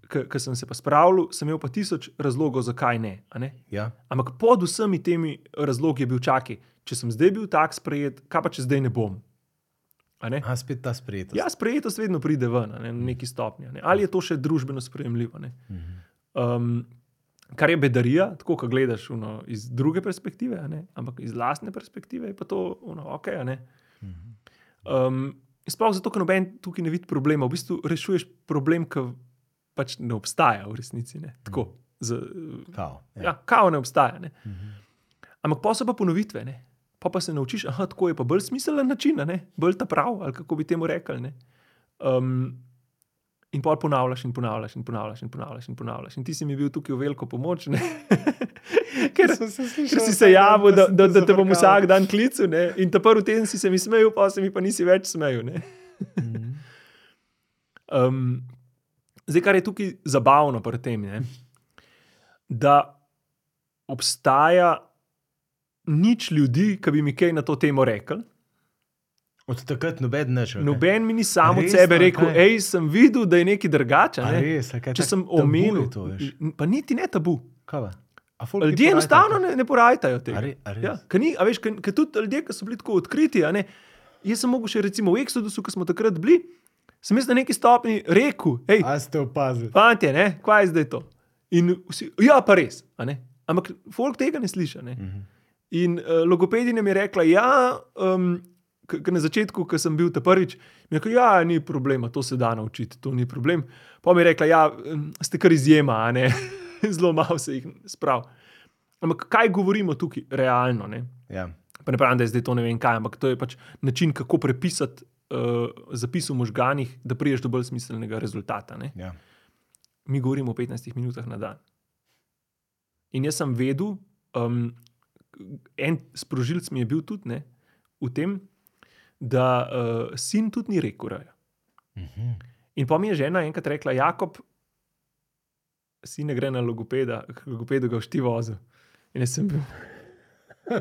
S2: ker sem se pa spravil, sem imel pa tisoč razlogov, zakaj ne. ne.
S1: Ja.
S2: Ampak pod vsemi temi razlogi je bil čakaj, če sem zdaj bil tak sprejet, kaj pa če zdaj ne bom. A ne?
S1: A spet ta sprejetost.
S2: Ja, sprejetost vedno pride ven, ne, na neki stopnji. Ne? Ali je to še družbeno sprejemljivo? Ne? Um, kar je bedarija, tako kot gledaš uno, iz druge perspektive, ampak iz lastne perspektive je pa to uno, ok.
S1: Mhm.
S2: Um, sploh zato, ker noben tukaj ne vidi problema. V bistvu rešuješ problem, ki pač ne obstaja v resnici. Ne? Tako, z,
S1: Kao, ja.
S2: ja, kao ne obstaja. Ne?
S1: Mhm.
S2: Ampak pa so pa ponovitve. Ne? Pa, pa se naučiš, da je pa bolj smiselen način, bolj ta prav, ali kako bi temu rekli. Um, in pol ponavljaš in ponavljaš in ponavljaš in ponavljaš in ponavljaš. In ti si mi bil tukaj v veliko pomoč, ne? ker,
S1: se
S2: ker
S1: slišal
S2: si se javil, da, da, da te bom vsak dan klical. ne. In ta prvi teden si se mi smejal, pa se mi pa nisi več smejal. ne.
S1: Mhm.
S2: Um, zdaj, kar je tukaj zabavno pri tem, je, da obstaja nič ljudi, ki bi mi kaj na to temo rekli,
S1: Od takrat noben neč. Okay.
S2: Noben mi ni sam od sebe rekel,
S1: kaj?
S2: hej, sem videl, da je nekaj drugače. Ne?
S1: res, kaj
S2: Če sem omenil,
S1: to, veš?
S2: pa niti ne tabu.
S1: Kaj pa? A folk ti
S2: Ljudje enostavno ne, ne porajtajo
S1: A
S2: tega.
S1: re- a res?
S2: Ja, ker ni, veš, ker, ker tudi ljudje, ki so bili tako odkriti. ne, Jaz sem mogel še recimo v Exodusu, ko smo takrat bili, sem jaz na neki stopni rekel, hej,
S1: A ste opazili?
S2: fantje, ne, kaj je zdaj to? In vsi, ja, pa res. ne. Ampak folk tega ne sliši. Ne?
S1: Mhm.
S2: In uh, logopedinja mi je rekla, ja, um, k, k na začetku, ko sem bil ta prvič, mi je rekla, ja, ni problema, to se da naučiti, to ni problem. Pa mi je rekla, ja, em, ste kar izjema, zelo malo se jih sprav. Ampak kaj govorimo tukaj, realno? Ne?
S1: Ja.
S2: Pa ne pravim, da je zdaj to ne vem kaj, ampak to je pač način, kako prepisati uh, zapis v možganih, da priješ do bolj smiselnega rezultata. Ne?
S1: Ja.
S2: mi govorimo o 15 minutah na dan. In jaz sem vedel, um, en sprožilc mi je bil tudi ne, v tem, da uh, sin tudi ni rekel raja.
S1: Mhm.
S2: In pa mi je žena enkrat rekla, Jakob, si ne gre na logopeda, logopedu ga všti vozil. In jaz sem bil.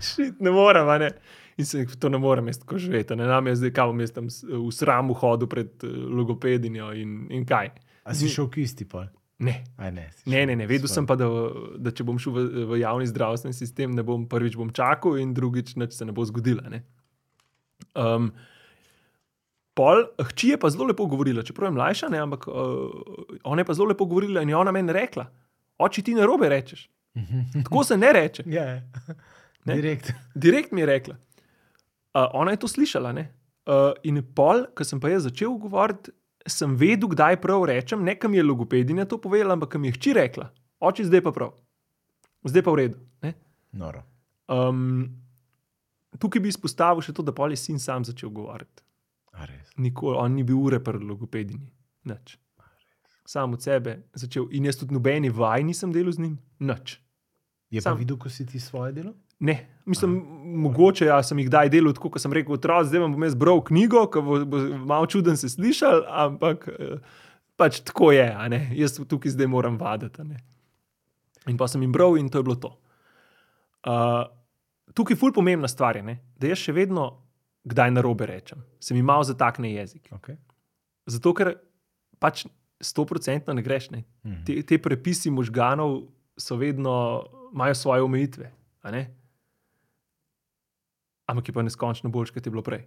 S2: Šit, ne morem, ne. In se to ne morem jaz tako živeti. Ne nam je zdaj, kaj bom jaz tam s- v sramu hodil pred uh, logopedinjo in, in kaj.
S1: A si šel k isti pol?
S2: Ne,
S1: Aj ne.
S2: Ne, ne, ne. Vedel
S1: svoj.
S2: sem pa, da, da če bom šel v, v javni zdravstveni sistem, ne bom prvič bom čakal, in drugič nič se ne bo zgodilo. Ne. Um, pol, hči je pa zelo lepo govorila, čeprav je mlajša, ne, ampak uh, ona je pa zelo lepo govorila in je ona meni rekla: Oči ti na robe rečeš. Tako se ne reče.
S1: Ja, ja.
S2: Ne?
S1: direkt.
S2: Direkt mi je rekla. Uh, ona je to slišala. ne. Uh, in pol, ko sem pa jaz začel govoriti, sem vedel, kdaj prav rečem. Ne, kam je logopedinja to povedala, ampak kam je hči rekla. Oči, zdaj pa prav. Zdaj pa v redu. Ne?
S1: Noro.
S2: Um, tukaj bi izpostavil še to, da pol je sin sam začel govoriti. Nikoli, on ni bil ure pri logopedini. Nič. Sam od sebe začel. In jaz tudi nobeni vaj nisem delal z njim. Nič.
S1: Je pa
S2: Sam-
S1: videl, ko si ti svoje delo?
S2: Ne, mislim, mogoče ja, sem jih kdaj delal tako, kot sem rekel, otroci, zdaj vam bom jaz bral knjigo, ki bo, bo malo čuden se slišal, ampak eh, pač tako je, jaz tukaj zdaj moram vaditi. In pa sem jim bral in to je bilo to. Uh, tukaj je ful pomembna stvar, je, ne, da jaz še vedno kdaj na robe rečem, se mi malo zatakne jezik.
S1: Okay.
S2: Zato, ker pač sto procentno ne greš. Ne.
S1: Mhm.
S2: Te, te prepisi možganov so vedno, imajo svoje omejitve. Ampak je pa neskončno boljš, kot je bilo prej.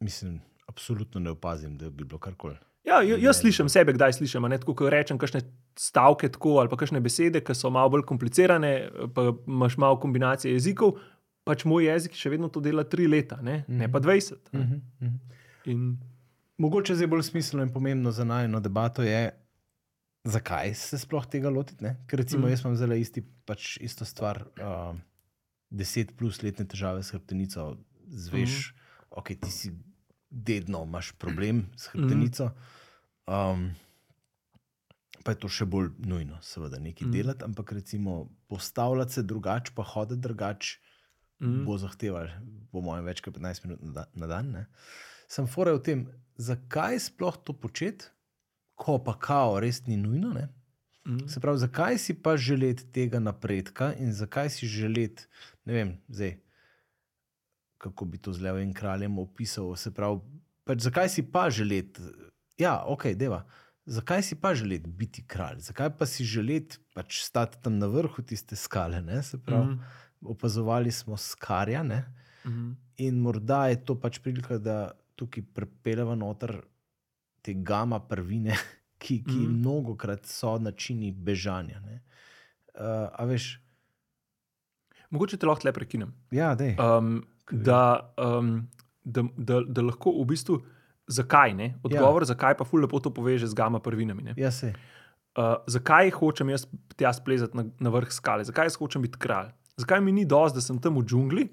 S1: Mislim, absolutno ne opazim, da bi bilo karkoli.
S2: Ja, jaz slišim sebe, kdaj slišim. ko rečem kakšne stavke tako, ali pa kakšne besede, ki so malo bolj komplicirane, pa imaš malo kombinacije jezikov. Pač moj jezik še vedno to dela tri leta, ne, ne pa 20. a ne.
S1: Mhm. Mhm.
S2: In,
S1: Mogoče zdaj bolj smiselno in pomembno za najno debato je, zakaj se sploh tega lotiti. ne? Ker recimo
S2: Mhm.
S1: mm. jaz imam zelo isti, pač isto stvar, uh, deset plus letne težave s hrbtenico, zveš, mm. ok, ti si dedno, imaš problem s hrbtenico. Um, pa je to še bolj nujno, seveda, nekaj mm. delati, ampak recimo postavljati se drugače, pa hoditi drugače,
S2: mm,
S1: bo zahteval, po mojem, več kot 15 minut na, na dan. Ne? Sem fora v tem, zakaj sploh to početi, ko pa kao res ni nujno. Ne?
S2: mm,
S1: Se pravi, zakaj si pa želeti tega napredka in zakaj si želeti, ne vem, zdaj, kako bi to z levim kraljem opisal. Se pravi, pač zakaj si pa želeti, ja, ok, deva. Zakaj si pa želeti biti kralj? Zakaj pa si želeti pač stati tam na vrhu tiste skale? Ne? Se pravi, mm. opazovali smo skarja, ne?
S2: mm,
S1: In morda je to pač prilika, da tukaj prepeljemo noter te gama prvine, ki, ki mm. mnogo krat so načini bežanja. ne. Uh, a veš,
S2: Mogoče te lahko le prekinem.
S1: ja, dej.
S2: Um, da, um, da, da, da lahko v bistvu, zakaj ne? Odgovor, ja. zakaj pa fulno to poveže z gama prvinami. Ne?
S1: ja, se.
S2: Uh, zakaj hočem jaz tja splezati na, na vrh skale, zakaj jaz hočem biti kralj? Zakaj mi ni dosti, da sem tam v džungli,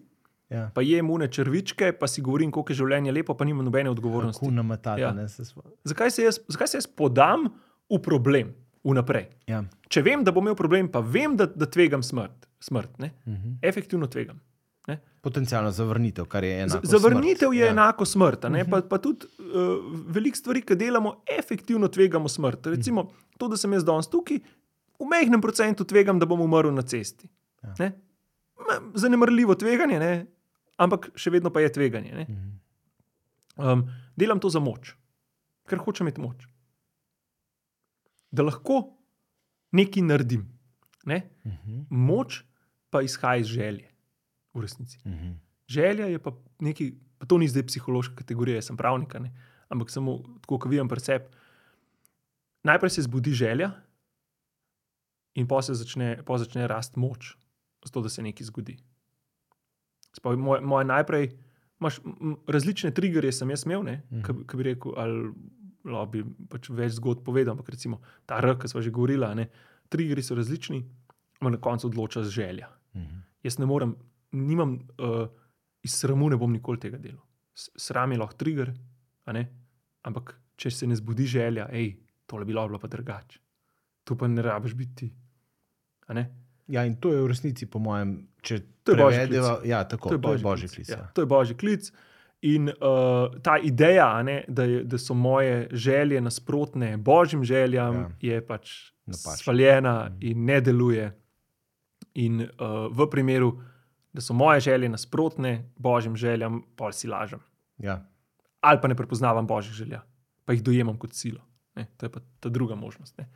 S1: Ja.
S2: pa jem une črvičke, pa si govorim, koliko je življenje lepo, pa nimam nobene odgovornosti.
S1: Matata,
S2: Ja.
S1: ja. ne se smo.
S2: Zakaj se, jaz, zakaj se jaz podam v problem vnaprej?
S1: Ja.
S2: Če vem, da bom imel problem, pa vem, da, da tvegam smrt, smrt ne?
S1: Mhm.
S2: efektivno tvegam.
S1: Potencijalno zavrnitev, kar je enako.
S2: Zavrnitev
S1: smrt.
S2: je
S1: ja.
S2: enako smrt, a ne? pa, pa tudi uh, veliko stvari, ki delamo, efektivno tvegamo smrt. Recimo to, da sem jaz danes tukaj, v majhnem procentu tvegam, da bom umrl na cesti.
S1: Ja.
S2: Ne? Ma, Zanemrljivo tveganje, ne? ampak še vedno pa je tveganje. ne.
S1: Mhm.
S2: Um, delam to za moč, ker hočem imeti moč. Da lahko nekaj naredim. Ne?
S1: Mhm.
S2: Moč pa izhaja iz želje, v resnici.
S1: Mhm.
S2: Želja je pa nekaj, pa to ni zdaj psihološka kategorija, jaz sem pravnik, ampak samo tako, kot vidim pri sebi. Najprej se zbudi želja, in pa se začne, pol začne rasti moč, zato da se nekaj zgodi. Spaj, moje, moje najprej, imaš različne triggerje, sem jaz imel,
S1: Mhm.
S2: ki bi rekel, ali lahko bi pač več zgodb povedal, ampak recimo ta R, ki smo že govorili, ne, triggerji so različni, ampak na koncu odloča želja.
S1: Mhm.
S2: Jaz ne morem, nimam, uh, iz sramu ne bom nikoli tega delal. Sram je lahko trigger, ampak če se ne zbudi želja, hej, tole bi lahko bilo pa drugače. Tu pa ne rabiš biti?
S1: Ja, in to je v resnici, po mojem, če
S2: To je
S1: prevedeva,
S2: klic.
S1: ja, tako, to je božji, božji klic.
S2: Ja,
S1: Ja.
S2: to je božji klic. In uh, ta ideja, ne, da, je, da so moje želje nasprotne božjim željam,
S1: Ja.
S2: je pač
S1: Napačna.
S2: svaljena
S1: Mhm.
S2: in ne deluje. In uh, v primeru, da so moje želje nasprotne božjim željam, pol si lažem.
S1: Ja.
S2: Ali pa ne prepoznavam božjih želja, pa jih dojemam kot silo. Ne, to je pa ta druga možnost. Ne.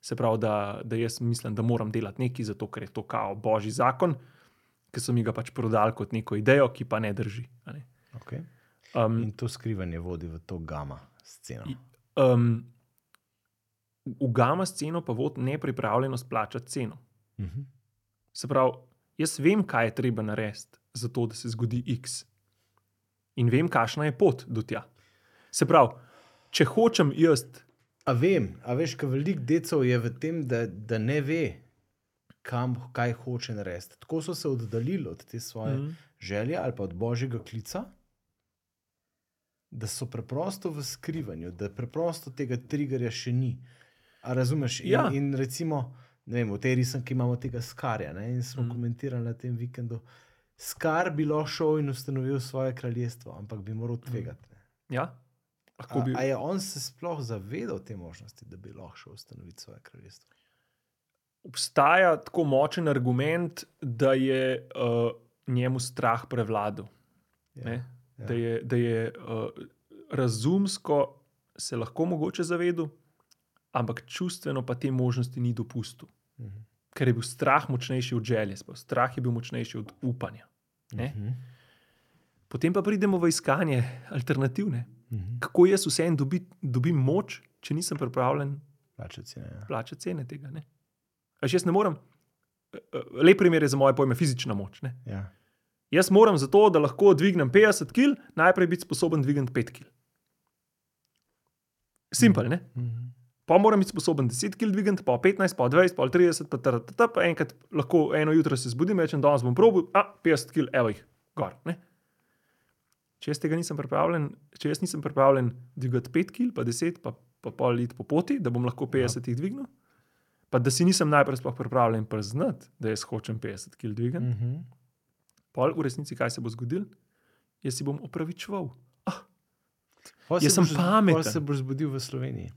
S2: Se pravi, da, da jaz mislim, da moram delati nekaj, zato ker je to kao božji zakon, ki so mi ga pač prodali kot neko idejo, ki pa ne drži. Ne.
S1: Okay.
S2: Um,
S1: In to skrivanje vodi v to gama sceno.
S2: Um, v gama sceno pa vod nepripravljenost plačati ceno.
S1: Mhm.
S2: Se pravi, jaz vem, kaj je treba narediti, zato da se zgodi X. In vem, kakšna je pot do tja. Se pravi, če hočem jaz,
S1: A vem, a veš, kaj veliko decev je v tem, da, da ne ve, kam, kaj hoče narediti. Tako so se oddaljili od te svoje mm.
S2: Mhm.
S1: želje ali pa od božjega klica, da so preprosto v skrivanju, da preprosto tega triggerja še ni. A razumeš? In,
S2: Ja.
S1: in recimo, ne vem, v tej risanki imamo tega skarja ne? in smo mm. Komentirali na tem vikendu. Skar bi lahko šel in ustanovil svoje kraljestvo, ampak bi moral tvegati. ne.
S2: ja, lahko
S1: A,
S2: bi.
S1: a je on se sploh zavedal te možnosti, da bi lahko šel ustanoviti svoje kraljestvo?
S2: Obstaja tako močen argument, da je uh, njemu strah prevladal.
S1: Ja,
S2: Ja,
S1: ja.
S2: da je, da je uh, razumsko se lahko mogoče zavedal, ampak čustveno pa te možnosti ni dopustil.
S1: Mhm.
S2: Ker je bil strah močnejši od želje, strah je bil močnejši od upanja. Ne?
S1: Mhm.
S2: Potem pa pridemo v iskanje alternativne.
S1: Mhm.
S2: Kako jaz vseeno dobi, dobim moč, če nisem pripravljen
S1: Plačati cene, ja.
S2: plačati cene tega. Ne? Až jaz ne morem. eh, eh, Lep primer je za moje pojme fizična moč. Ne?
S1: Ja.
S2: Jaz moram za to, da lahko dvignem 50 kg, najprej biti sposoben dvigniti 5 kg. Simpel, ne?
S1: Mhm.
S2: Pa moram biti sposoben 10 kg dvigniti, pa 15, pa 20, pa 30, pa, tar, tar, tar, pa enkrat lahko eno jutro se zbudim, rečem, danes bom probil, a 50 kg, evo jih, gor. Ne? Če jaz tega nisem pripravljen, če jaz nisem pripravljen dvigati 5 kg, pa 10, pa, pa pol iti po poti, da bom lahko 50 jih dvignil, pa da si nisem najprej sploh pripravljen priznati, da jaz hočem 50 kg dvigati,
S1: Mhm.
S2: pol v resnici kaj se bo zgodil, jaz si bom opravičeval.
S1: Pol
S2: Jaz
S1: se
S2: sem pameten.
S1: pol se boš zbudil v Sloveniji.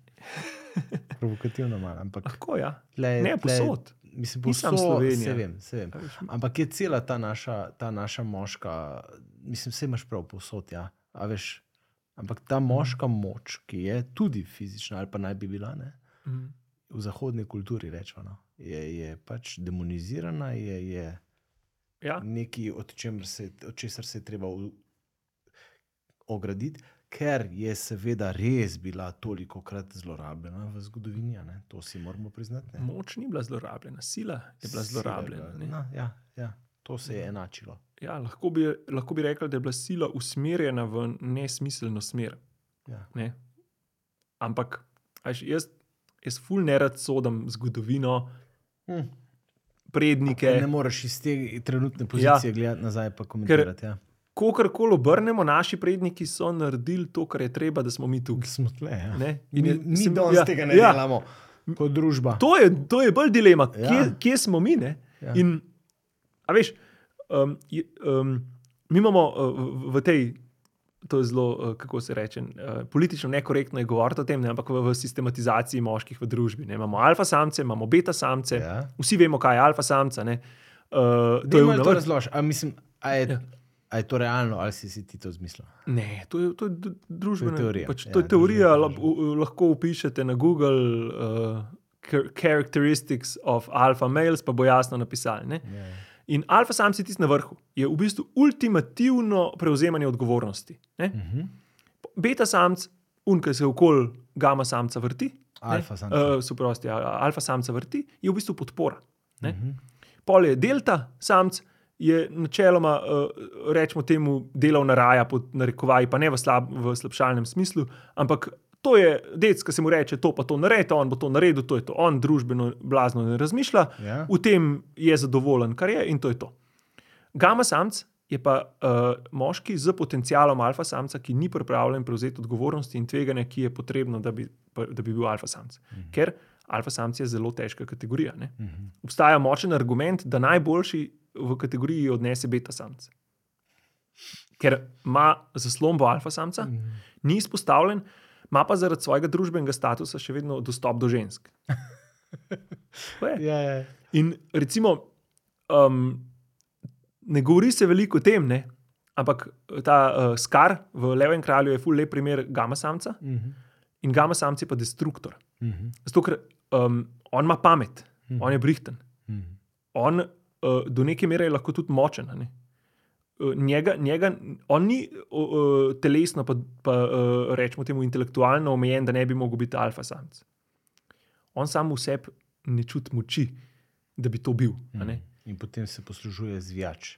S1: Provokativno malo, ampak
S2: Lahko ja,
S1: tle,
S2: ne posod.
S1: Mislim,
S2: samo
S1: povsod,
S2: Slovenija.
S1: Se vem, se vem. Ampak je cela ta naša, ta naša moška, mislim, vse imaš prav posod. Ja. A veš, ampak ta moška moč, ki je tudi fizična, ali pa naj bi bila ne,
S2: Mhm.
S1: v zahodni kulturi, rečemo, no, je, je pač demonizirana, je, je
S2: Ja,
S1: nekaj, od, se, od česar se je treba ograditi, ker je seveda res bila toliko krat zlorabljena v zgodovini. ne, To si moramo priznati. ne.
S2: moč ni bila zlorabljena, sila je bila
S1: Sila je
S2: zlorabljena.
S1: bila-
S2: ne.
S1: No, ja, ja, to se je enačilo.
S2: Ja, lahko, bi, lahko bi rekli, da je bila sila usmerjena v nesmiselno smer.
S1: Ja.
S2: Ne? Ampak a veš, jaz, jaz ful ne rad sodim zgodovino,
S1: Hm.
S2: prednike.
S1: Ne moreš iz te trenutne pozicije ja. gledati nazaj in komentirati. Ja.
S2: Kogarkoli obrnemo, naši predniki so naredili to, kar je treba, da smo mi tukaj.
S1: Smo tle. Ja.
S2: Ne?
S1: Mi,
S2: In je-
S1: mi
S2: sem-
S1: danes
S2: ja,
S1: tega ne
S2: ja.
S1: delamo kot družba.
S2: To je, to je bolj dilema,
S1: Ja.
S2: kje, kje smo mi. ne?
S1: Ja.
S2: In, a veš, um, je- um, mi imamo uh, v- tej, to je zelo, uh, kako se reče, uh, politično nekorektno je govoriti o tem, ne, ampak v, v sistematizaciji moških v družbi. Ne. Imamo alfa samce, imamo beta samce,
S1: Ja.
S2: vsi vemo, kaj je alfa samca. ne. Uh, to je
S1: Dajmo
S2: ono
S1: to
S2: vrh.
S1: razložiti. A, mislim, a, je,
S2: Ja.
S1: Ja. A je to realno, ali si, si ti to zmislil?
S2: Ne, to je, to je družbena
S1: teorija.
S2: Pač,
S1: Ja,
S2: to je teorija,
S1: družbena
S2: la,
S1: teorija.
S2: u- lahko upišete na Google uh, char- characteristics of alpha males, pa bo jasno napisali. Ne?
S1: Ja.
S2: In alfa samci tisti na vrhu je v bistvu ultimativno prevzemanje odgovornosti. Ne?
S1: Uh -huh.
S2: Beta samc, unka se okoli gama samca vrti.
S1: Alfa samca.
S2: Uh, suprosti, alfa samca vrti, je v bistvu podpora. Ne?
S1: Uh -huh.
S2: Pol je delta samc, je načeloma, uh, rečemo temu, delovna raja, pod narekovaji, pa ne v, slab, v slabšalnem smislu, ampak to je dec, ki se mu reče: to pa to naredi, on bo to naredil, to je to. On družbeno blazno ne razmišlja,
S1: Ja.
S2: v tem je zadovoljen, kar je in to je to. Gama samc je pa uh, moški z potencialom alfa samca, ki ni pripravljen prevzeti odgovornosti in tveganja, ki je potrebno, da bi, da bi bil alfa samc. Mhm. Ker alfa samc je zelo težka kategorija. Ne?
S1: Mhm.
S2: Obstaja močen argument, da najboljši v kategoriji odnese beta samca. Ker ima zaslombo alfa samca,
S1: Mhm.
S2: ni izpostavljen, ima pa zaradi svojega družbenega statusa še vedno dostop do žensk.
S1: Ja, ja.
S2: In recimo, um, ne govori se veliko o tem, ne? ampak ta uh, skar v Levem kralju je ful lep primer gama samca
S1: Uh -huh.
S2: in gama samc je pa destruktor.
S1: Uh -huh.
S2: Zato, ker um, on ima pamet,
S1: Mhm.
S2: on je brihten,
S1: Uh -huh.
S2: on uh, do neke mere je lahko tudi močen. ne. Uh, Njega, njega, on ni uh, uh, telesno, pa, pa uh, rečemo temu intelektualno omejen, da ne bi mogel biti alfa samc. On sam v sebi ne čuti moči, da bi to bil. ne.
S1: In potem se poslužuje zvijač.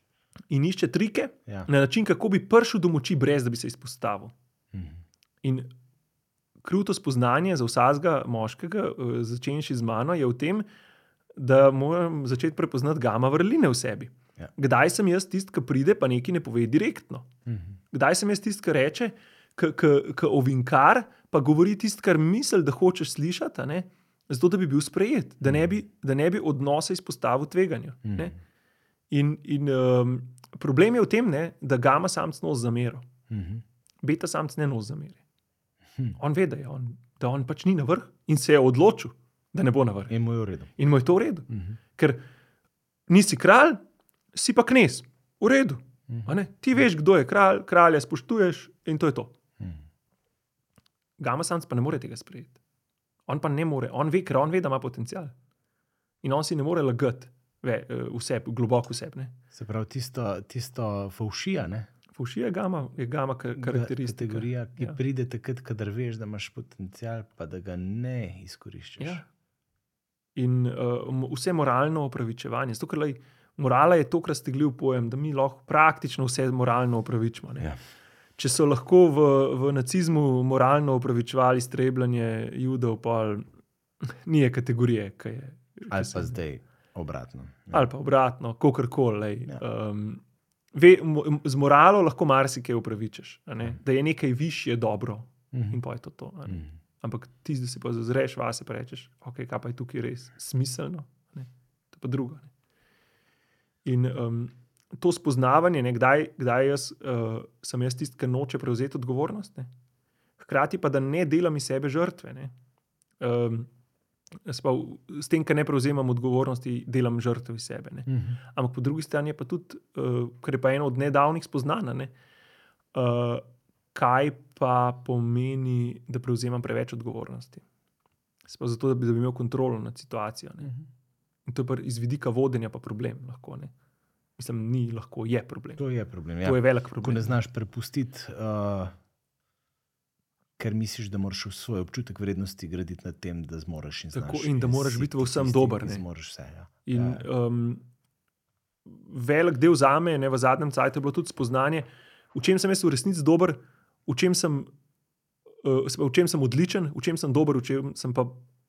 S2: In išče trike
S1: Ja.
S2: na način, kako bi prišel do moči, brez da bi se izpostavil.
S1: -huh.
S2: In kruto spoznanje za vsakega moškega, eh, začenši z mano, je v tem, da moram začeti prepoznati gama vrline v sebi.
S1: Ja.
S2: Kdaj sem jaz tisti, ki pride, pa nekaj ne pove direktno?
S1: -huh.
S2: Kdaj sem jaz tisti, ki reče, ki ovinkar, pa govori tisto, kar misli, da hočeš slišati, zato da bi bil sprejet, da ne bi, da ne bi odnose izpostavil tveganju. ne. In, in um, problem je v tem, ne, da gama samc nos zamero,
S1: -huh.
S2: beta samc ne nos zameri.
S1: Hm.
S2: On ve, da, je on, da on pač ni na vrh in se je odločil, da ne bo na vrh.
S1: In mu je v redu.
S2: In mu je to v redu.
S1: Uh -huh.
S2: Ker nisi kralj, si pa knes, v redu. a ne. Ti veš, kdo je kralj, kralja spoštuješ in to je to.
S1: Uh -huh.
S2: Gama samc pa ne more tega sprejeti. On pa ne more, on ve, ker on ve, da ima potencial. In on si ne more lagati ve, eh, vse, globoko vse.
S1: Se pravi, tisto, tisto faušija, ne?
S2: Fušija je gama, je gama ka- karakteristika.
S1: Kategorija, ki
S2: ja.
S1: pride takrat, kadar veš, da imaš potencial, pa da ga ne izkoriščaš.
S2: Ja. In uh, vse moralno opravičevanje. Zato, ker lej, morala je tako raztegljiv pojem, da mi lahko praktično vse moralno opravičimo. ne.
S1: Ja.
S2: Če so lahko v, v nacizmu moralno opravičevali strebljanje judov, pa ni je kategorije, ki je. ki
S1: Ali
S2: se-
S1: pa zdaj obratno. Ja.
S2: Ali pa obratno, kakorkoli.
S1: Ja.
S2: Um, ve, mo- z moralo lahko marsikaj upravičiš?
S1: Ja.
S2: da je nekaj višje dobro
S1: Mhm.
S2: in pa je to. to a ne. Ampak ti, da si pa zazreš vase in rečeš, okay, kaj pa je tukaj res smiselno, ne? to pa drugo. Ne? In um, to spoznavanje, ne, kdaj, kdaj jaz, uh, sem jaz tisti, ki noče prevzeti odgovornost, ne? hkrati pa da ne delam iz sebe žrtve. ne. Um, pa s tem, ker ne prevzemam odgovornosti, delam žrtev iz sebe. Ne?
S1: Mhm.
S2: Ampak po drugi strani je pa tudi, uh, kar je pa eno od nedavnih spoznanj, ne, uh, kaj pa pomeni, da prevzemam preveč odgovornosti. Pa zato, da bi, da bi imel kontrolo nad situacijo. Ne.
S1: Mhm.
S2: In to je pa iz vidika vodenja pa problem. Lahko, ne. Mislim, ni lahko, je problem.
S1: To je problem. Ja.
S2: To je velik
S1: Ko
S2: problem.
S1: ne znaš prepustiti, uh, ker misliš, da moraš svoj občutek vrednosti graditi na tem, da zmoriš in
S2: Tako,
S1: znaš.
S2: in da moraš biti v vsem dober, ne.
S1: Zmoriš vse. Ja.
S2: In
S1: Ja,
S2: um, velik del za me, ne v zadnjem času, je bilo tudi spoznanje, v čem sem jaz v resnici dober, v čem sem, uh, v čem sem odličen, v čem sem dober, v čem sem pa.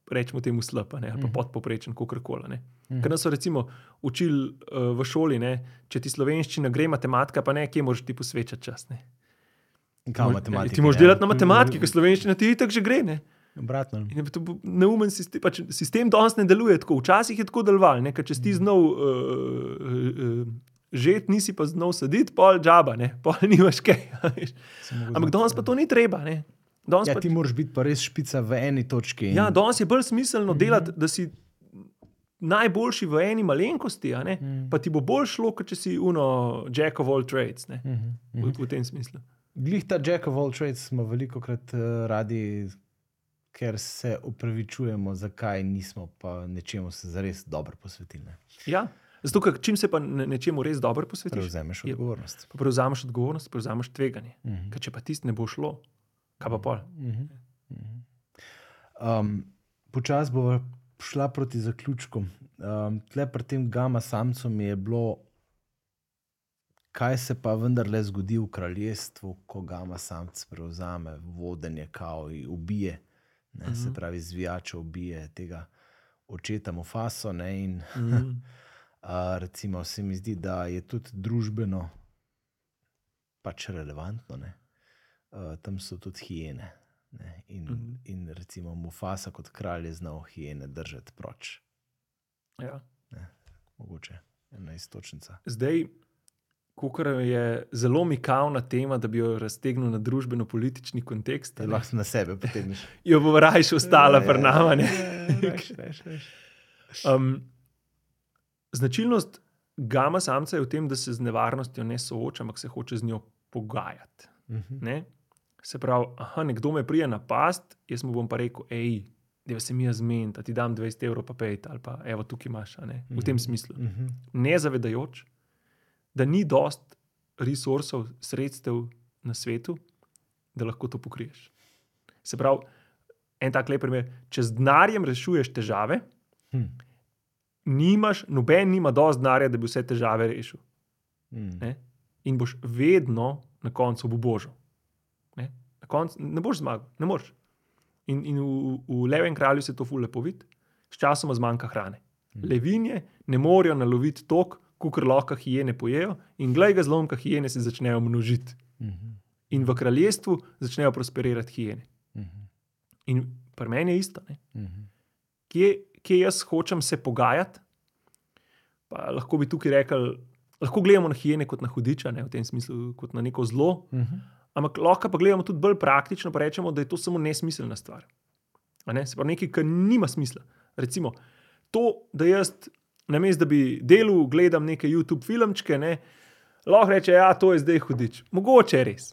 S2: Rečemo temu slab, ne, ali pa
S1: Mhm.
S2: podpoprečen, kako koli.
S1: Mhm.
S2: Ker nas so recimo učili uh, v šoli, ne, če ti slovenščina gre, matematika, pa ne, kje moraš ti posvečati čas. Ne. Mož-
S1: matematika.
S2: Ti moraš
S1: ja.
S2: delati na matematiki, ker slovenščina ti tako že gre. Ne.
S1: Obratno.
S2: Je to bo- neumen sistem, pač sistem danes ne deluje tako. Včasih je tako deloval, ker če si znal uh, uh, žet, nisi pa znal sedeti, pol džaba, ne? pol nimaš kaj. Ampak danes pa to ni treba. Ne? Danes
S1: Ja,
S2: pa,
S1: ti moraš biti pa res špica v eni točki. in-
S2: ja, danes je bolj smiselno
S1: Mhm.
S2: delati, da si najboljši v eni malenkosti,
S1: Mm.
S2: pa ti bo bolj šlo, kot če si uno Jack of all trades. Ne,
S1: Mhm,
S2: v,
S1: mhm.
S2: v tem smislu.
S1: Glih ta Jack of all trades smo veliko krat uh, radi, ker se upravičujemo, zakaj nismo pa nečemu se zares dobro posvetili.
S2: Ja, zato, ker čim se pa ne, nečemu res dobro posvetiš,
S1: Prevzemeš
S2: Je-
S1: odgovornost.
S2: pa prevzameš odgovornost, prevzameš tveganje.
S1: Mhm.
S2: Ker če pa tisti ne bo šlo, kaj pa pol.
S1: Mhm. Mhm. Um, Počasi bo šla proti zaključku. Um, tle pri tem gama samcu mi je bilo, kaj se pa vendarle zgodi v kraljestvu, ko gama samc prevzame vodenje, kao in ubije, ne, se
S2: Mhm.
S1: pravi, zvijača ubije tega očeta mu faso. Ne, in,
S2: Mhm.
S1: a, recimo, se mi zdi, da je tudi družbeno pač relevantno. Ne. Uh, tam so tudi hijene. Ne, in, mm
S2: Mhm.
S1: -hmm. in recimo Mufasa kot kralj je znal hijene držati proč,
S2: Ja.
S1: mogoče ena istočnica.
S2: Zdaj, kukar je zelo mikavna tema, da bi jo raztegnil na družbeno-politični kontekst,
S1: Da
S2: ne,
S1: lahko na sebe potegneš.
S2: jo bo rajš ostala pri nama. ne.
S1: Reš, reš, reš.
S2: Um, značilnost gama samca je v tem, da se z nevarnostjo ne sooča, ampak se hoče z njo pogajati.
S1: Mhm.
S2: Ne? Se pravi, aha, nekdo me prije na past, jaz mu bom pa rekel, hej, da se mi je zmeniti, da ti dam 20 evrov, pa pejt ali pa evo, tukaj imaš. a ne. V tem smislu.
S1: Mhm.
S2: Ne zavedajoč, da ni dost resursov, sredstev na svetu, da lahko to pokriješ. Se pravi, en tak lep primer, če z denarjem rešuješ težave,
S1: Hm.
S2: Nimaš, noben nima dovolj denarja, da bi vse težave rešil.
S1: Mm.
S2: Ne? In boš vedno na koncu bo božal. Ne, na koncu ne boš zmagal, ne moreš. In, in v, v Levem kralju se to fulje vidi, sčasoma zmanjka hrane. Levinje ne morejo naloviti tok, kot lahko hijene pojejo, in glej ga zlomka, hijene se začnejo množiti.
S1: Mhm.
S2: In v kraljestvu začnejo prosperirati hijene.
S1: Mhm.
S2: In pri meni je isto. Ne?
S1: Mhm.
S2: kje, kje jaz hočem se pogajati. Pa lahko bi tukaj rekel, lahko gledamo na hijene kot na hudiča, ne, v tem smislu, kot na neko zlo,
S1: Mhm.
S2: ampak lahko pa gledamo tudi bolj praktično, pa rečemo, da je to samo nesmiselna stvar. A Ne? Se pravi, nekaj, kar nima smisla. Recimo, to, da jaz, namesto da bi delal, gledam neke YouTube filmčke, ne, lahko reče, da ja, to je zdaj hudič. Mogoče je res.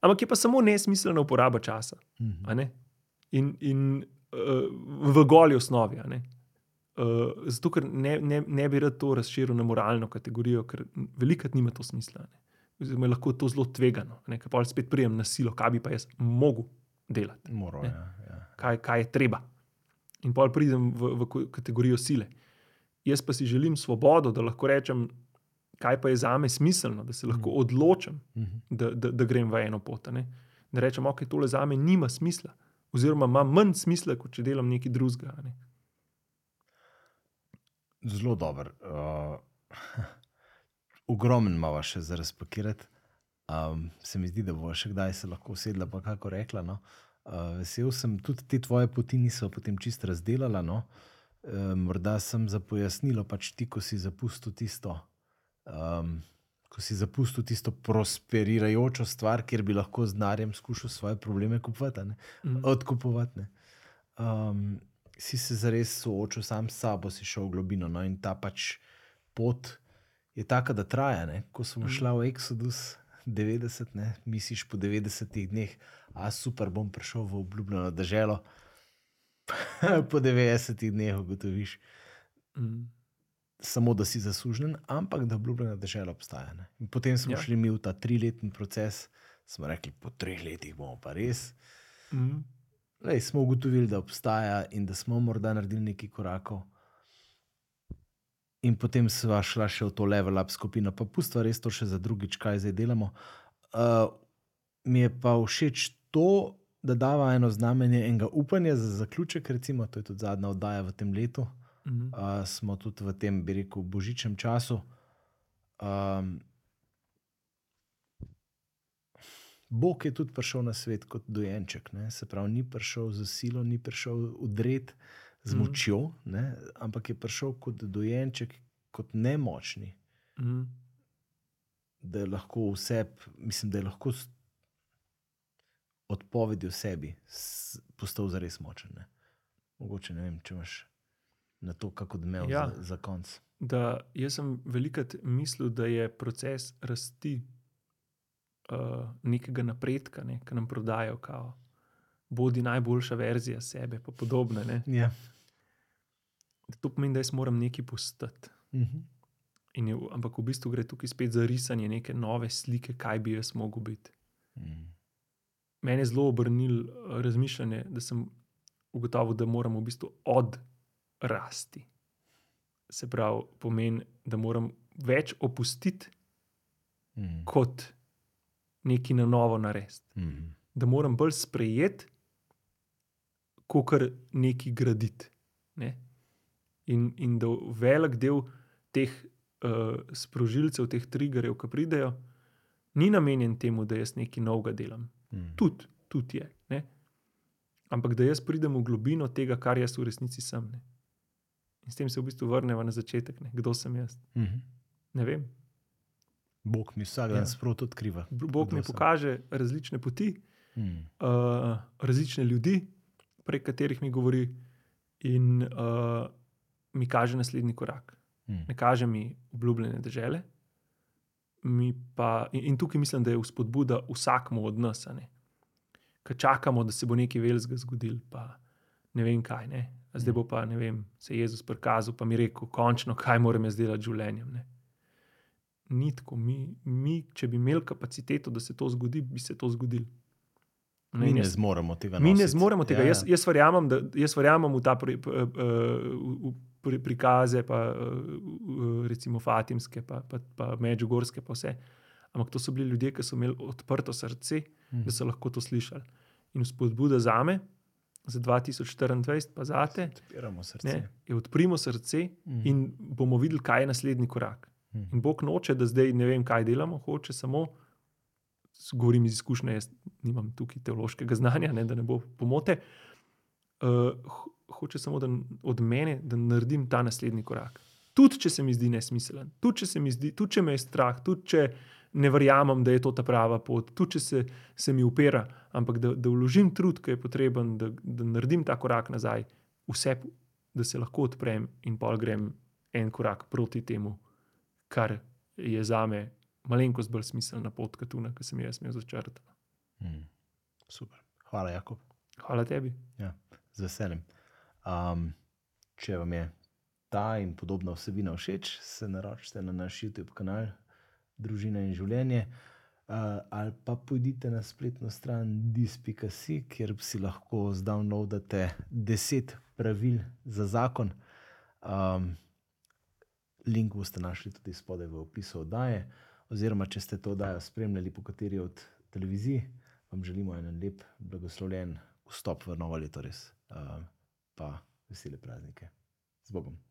S2: Ampak je pa samo nesmiselna uporaba časa.
S1: Mhm.
S2: a ne? In, in uh, v goli osnovi. Uh, zato, ker ne, ne, ne bi rad to razširil na moralno kategorijo, ker velikrat nima to smisla. ne. Oziroma, je lahko to zelo tvegano, ne? ker pa spet prijem na silo, kaj bi pa jaz mogel delati,
S1: Moral,
S2: Ne.
S1: ja, ja.
S2: kaj, kaj je treba. In pa pridem v, v kategorijo sile. Jaz pa si želim svobodo, da lahko rečem, kaj pa je za me smiselno, da se lahko odločim,
S1: Mhm.
S2: da, da, da grem v eno pot. Ne? Da rečem, ok, tole za me nima smisla, oziroma ima manj smisla, kot če delam nekaj drugega. Ne?
S1: Zelo dober. Uh, Ogromen imamo še za razpakirati. Um, se mi zdi, da bo še kdaj se lahko usedla, pa kako rekla. No. Uh, vesel sem, tudi te tvoje poti niso potem čist razdelala. No. Uh, morda sem za pojasnilo, pač ti, ko si zapustil tisto. Um, Ko si zapustil tisto prosperirajočo stvar, kjer bi lahko z denarjem skušal svoje probleme kupovati, ne?
S2: Mhm.
S1: odkupovati. ne. Um, si se zares soočil sam s sabo, si šel v globino. No, in ta pač pot je taka, da traja. Ne? Ko smo šli v Exodus 90, ne? misliš po 90 dneh, a super, bom prišel v obljubljeno državo. po 90 dneh ugotoviš,
S2: Mm.
S1: Samo da si zaslužen, ampak da obljubljena država obstaja. Ne? In potem smo
S2: Ja.
S1: šli mi v ta triletni proces, smo rekli, po treh letih bomo pa res.
S2: Mm.
S1: Lej, smo ugotovili, da obstaja in da smo morda naredili nekaj korakov. In potem sva šla še v to level up skupino, pa pustva res to še za drugič, kaj zdaj delamo. Uh, mi je pa všeč to, da dava eno znamenje enega upanja za zaključek, recimo, to je tudi zadnja oddaja v tem letu.
S2: Mm.
S1: Uh, smo tudi v tem, bi rekel, božičnem času. Um, Bog je tudi prišel na svet kot dojenček, ne? se pravi, ni prišel z silo, ni prišel udret z
S2: Mhm.
S1: močjo, ne? ampak je prišel kot dojenček, kot nemočni,
S2: Mm.
S1: da je lahko vse, mislim, da je lahko s odpovedjo sebi postal zares močen. Ne? Mogoče ne vem, če imaš. Na to, kako odmev
S2: Ja.
S1: za, za konc.
S2: da jaz sem velikrat mislil, da je proces rasti uh, nekega napredka, ne, ki nam prodajo, kao, bodi najboljša verzija sebe, pa podobno. Ne.
S1: Ja.
S2: Da To pomeni, da jaz moram nekaj postati.
S1: Mhm.
S2: In Je, ampak v bistvu gre tukaj spet za risanje neke nove slike, kaj bi jaz mogel biti.
S1: Mhm.
S2: Mene je zelo obrnil eh, razmišljanje, da sem ugotovil, da moramo v bistvu odrasti. Se pravi, pomeni, da moram več opustiti,
S1: Mhm.
S2: kot nekaj na novo narediti.
S1: Mhm.
S2: Da moram bolj sprejeti, kot kar nekaj graditi. Ne? In, in da velik del teh uh, sprožilcev, teh triggerjev, ki pridejo, ni namenjen temu, da jaz nekaj novega delam.
S1: Mhm.
S2: Tudi tud je. Ne? Ampak da jaz pridem v globino tega, kar jaz v resnici sem. Ne? In s tem se v bistvu vrnemo na začetek, ne? kdo sem jaz.
S1: Mhm.
S2: Ne vem.
S1: Bog mi vsak dan
S2: Ja.
S1: sproti odkriva.
S2: Bog mi
S1: sem.
S2: pokaže različne poti,
S1: Mhm.
S2: uh, različne ljudi, prek katerih mi govori, in uh, mi kaže naslednji korak.
S1: Mhm.
S2: Ne kaže mi obljubljene države. In, in tukaj mislim, da je vzpodbuda vsakmu od nas, ki čakamo, da se bo nekaj velikega zgodil, pa ne vem kaj. Ne? Zdaj bo pa ne vem, se je Jezus prikazal, pa mi rekel, končno, kaj moram jaz delati z življenjem. Ne? Ni tako, mi, mi, če bi imeli kapaciteto, da se to zgodi, bi se to zgodilo.
S1: Mi
S2: in
S1: ne
S2: jaz-
S1: zmoremo tega.
S2: Mi ne zmoremo tega.
S1: Ja,
S2: Jaz, jaz, verjamem, da, jaz verjamem v ta pri, p- v, v pri, prikaze, pa recimo Fatimske, pa, pa, pa Medžugorske, pa vse. Ampak to so bili ljudje, ki so imeli odprto srce,
S1: Mhm.
S2: da so lahko to slišali. In spodbuda za me, za 2024, pa za te,
S1: Odpiramo srce.
S2: ne, odprimo srce
S1: Mhm.
S2: in bomo videli, kaj je naslednji korak.
S1: Mhm.
S2: In Bog noče, da zdaj ne vem, kaj delamo, hoče samo, govorim iz izkušnje, jaz nimam tukaj teološkega znanja, ne, da ne bo pomote. Uh, ho- hoče samo da, od mene, da naredim ta naslednji korak. Tudi če se mi zdi nesmiselen, tudi če, se mi zdi, tudi če me je strah, tudi če ne verjamem, da je to ta prava pot, tudi če se, se mi upira, ampak da, da vložim trud, ki je potreben, da, da naredim ta korak nazaj, vse, da se lahko odprem in pol grem en korak proti temu, kar je za me malenkost bolj smiselna pot, kot tuna, ki sem jo jaz imel začrtati.
S1: Mhm. Super. Hvala, Jakob.
S2: Hvala tebi.
S1: Z veseljem. Um, če vam je ta in podobna vsebina všeč, se naročite na naš YouTube kanal Družina in življenje. Uh, ali pa pojdite na spletno stran dis.si, kjer si lahko zdownloadate 10 pravil za zakon. Um, link boste našli tudi spodaj v opisu oddaje. Oziroma, če ste to oddajo spremljali po kateri od televizij, vam želimo en lep, blagoslovljen vstop v novo leto, res. Uh, pa vesele praznike. Z Bogom.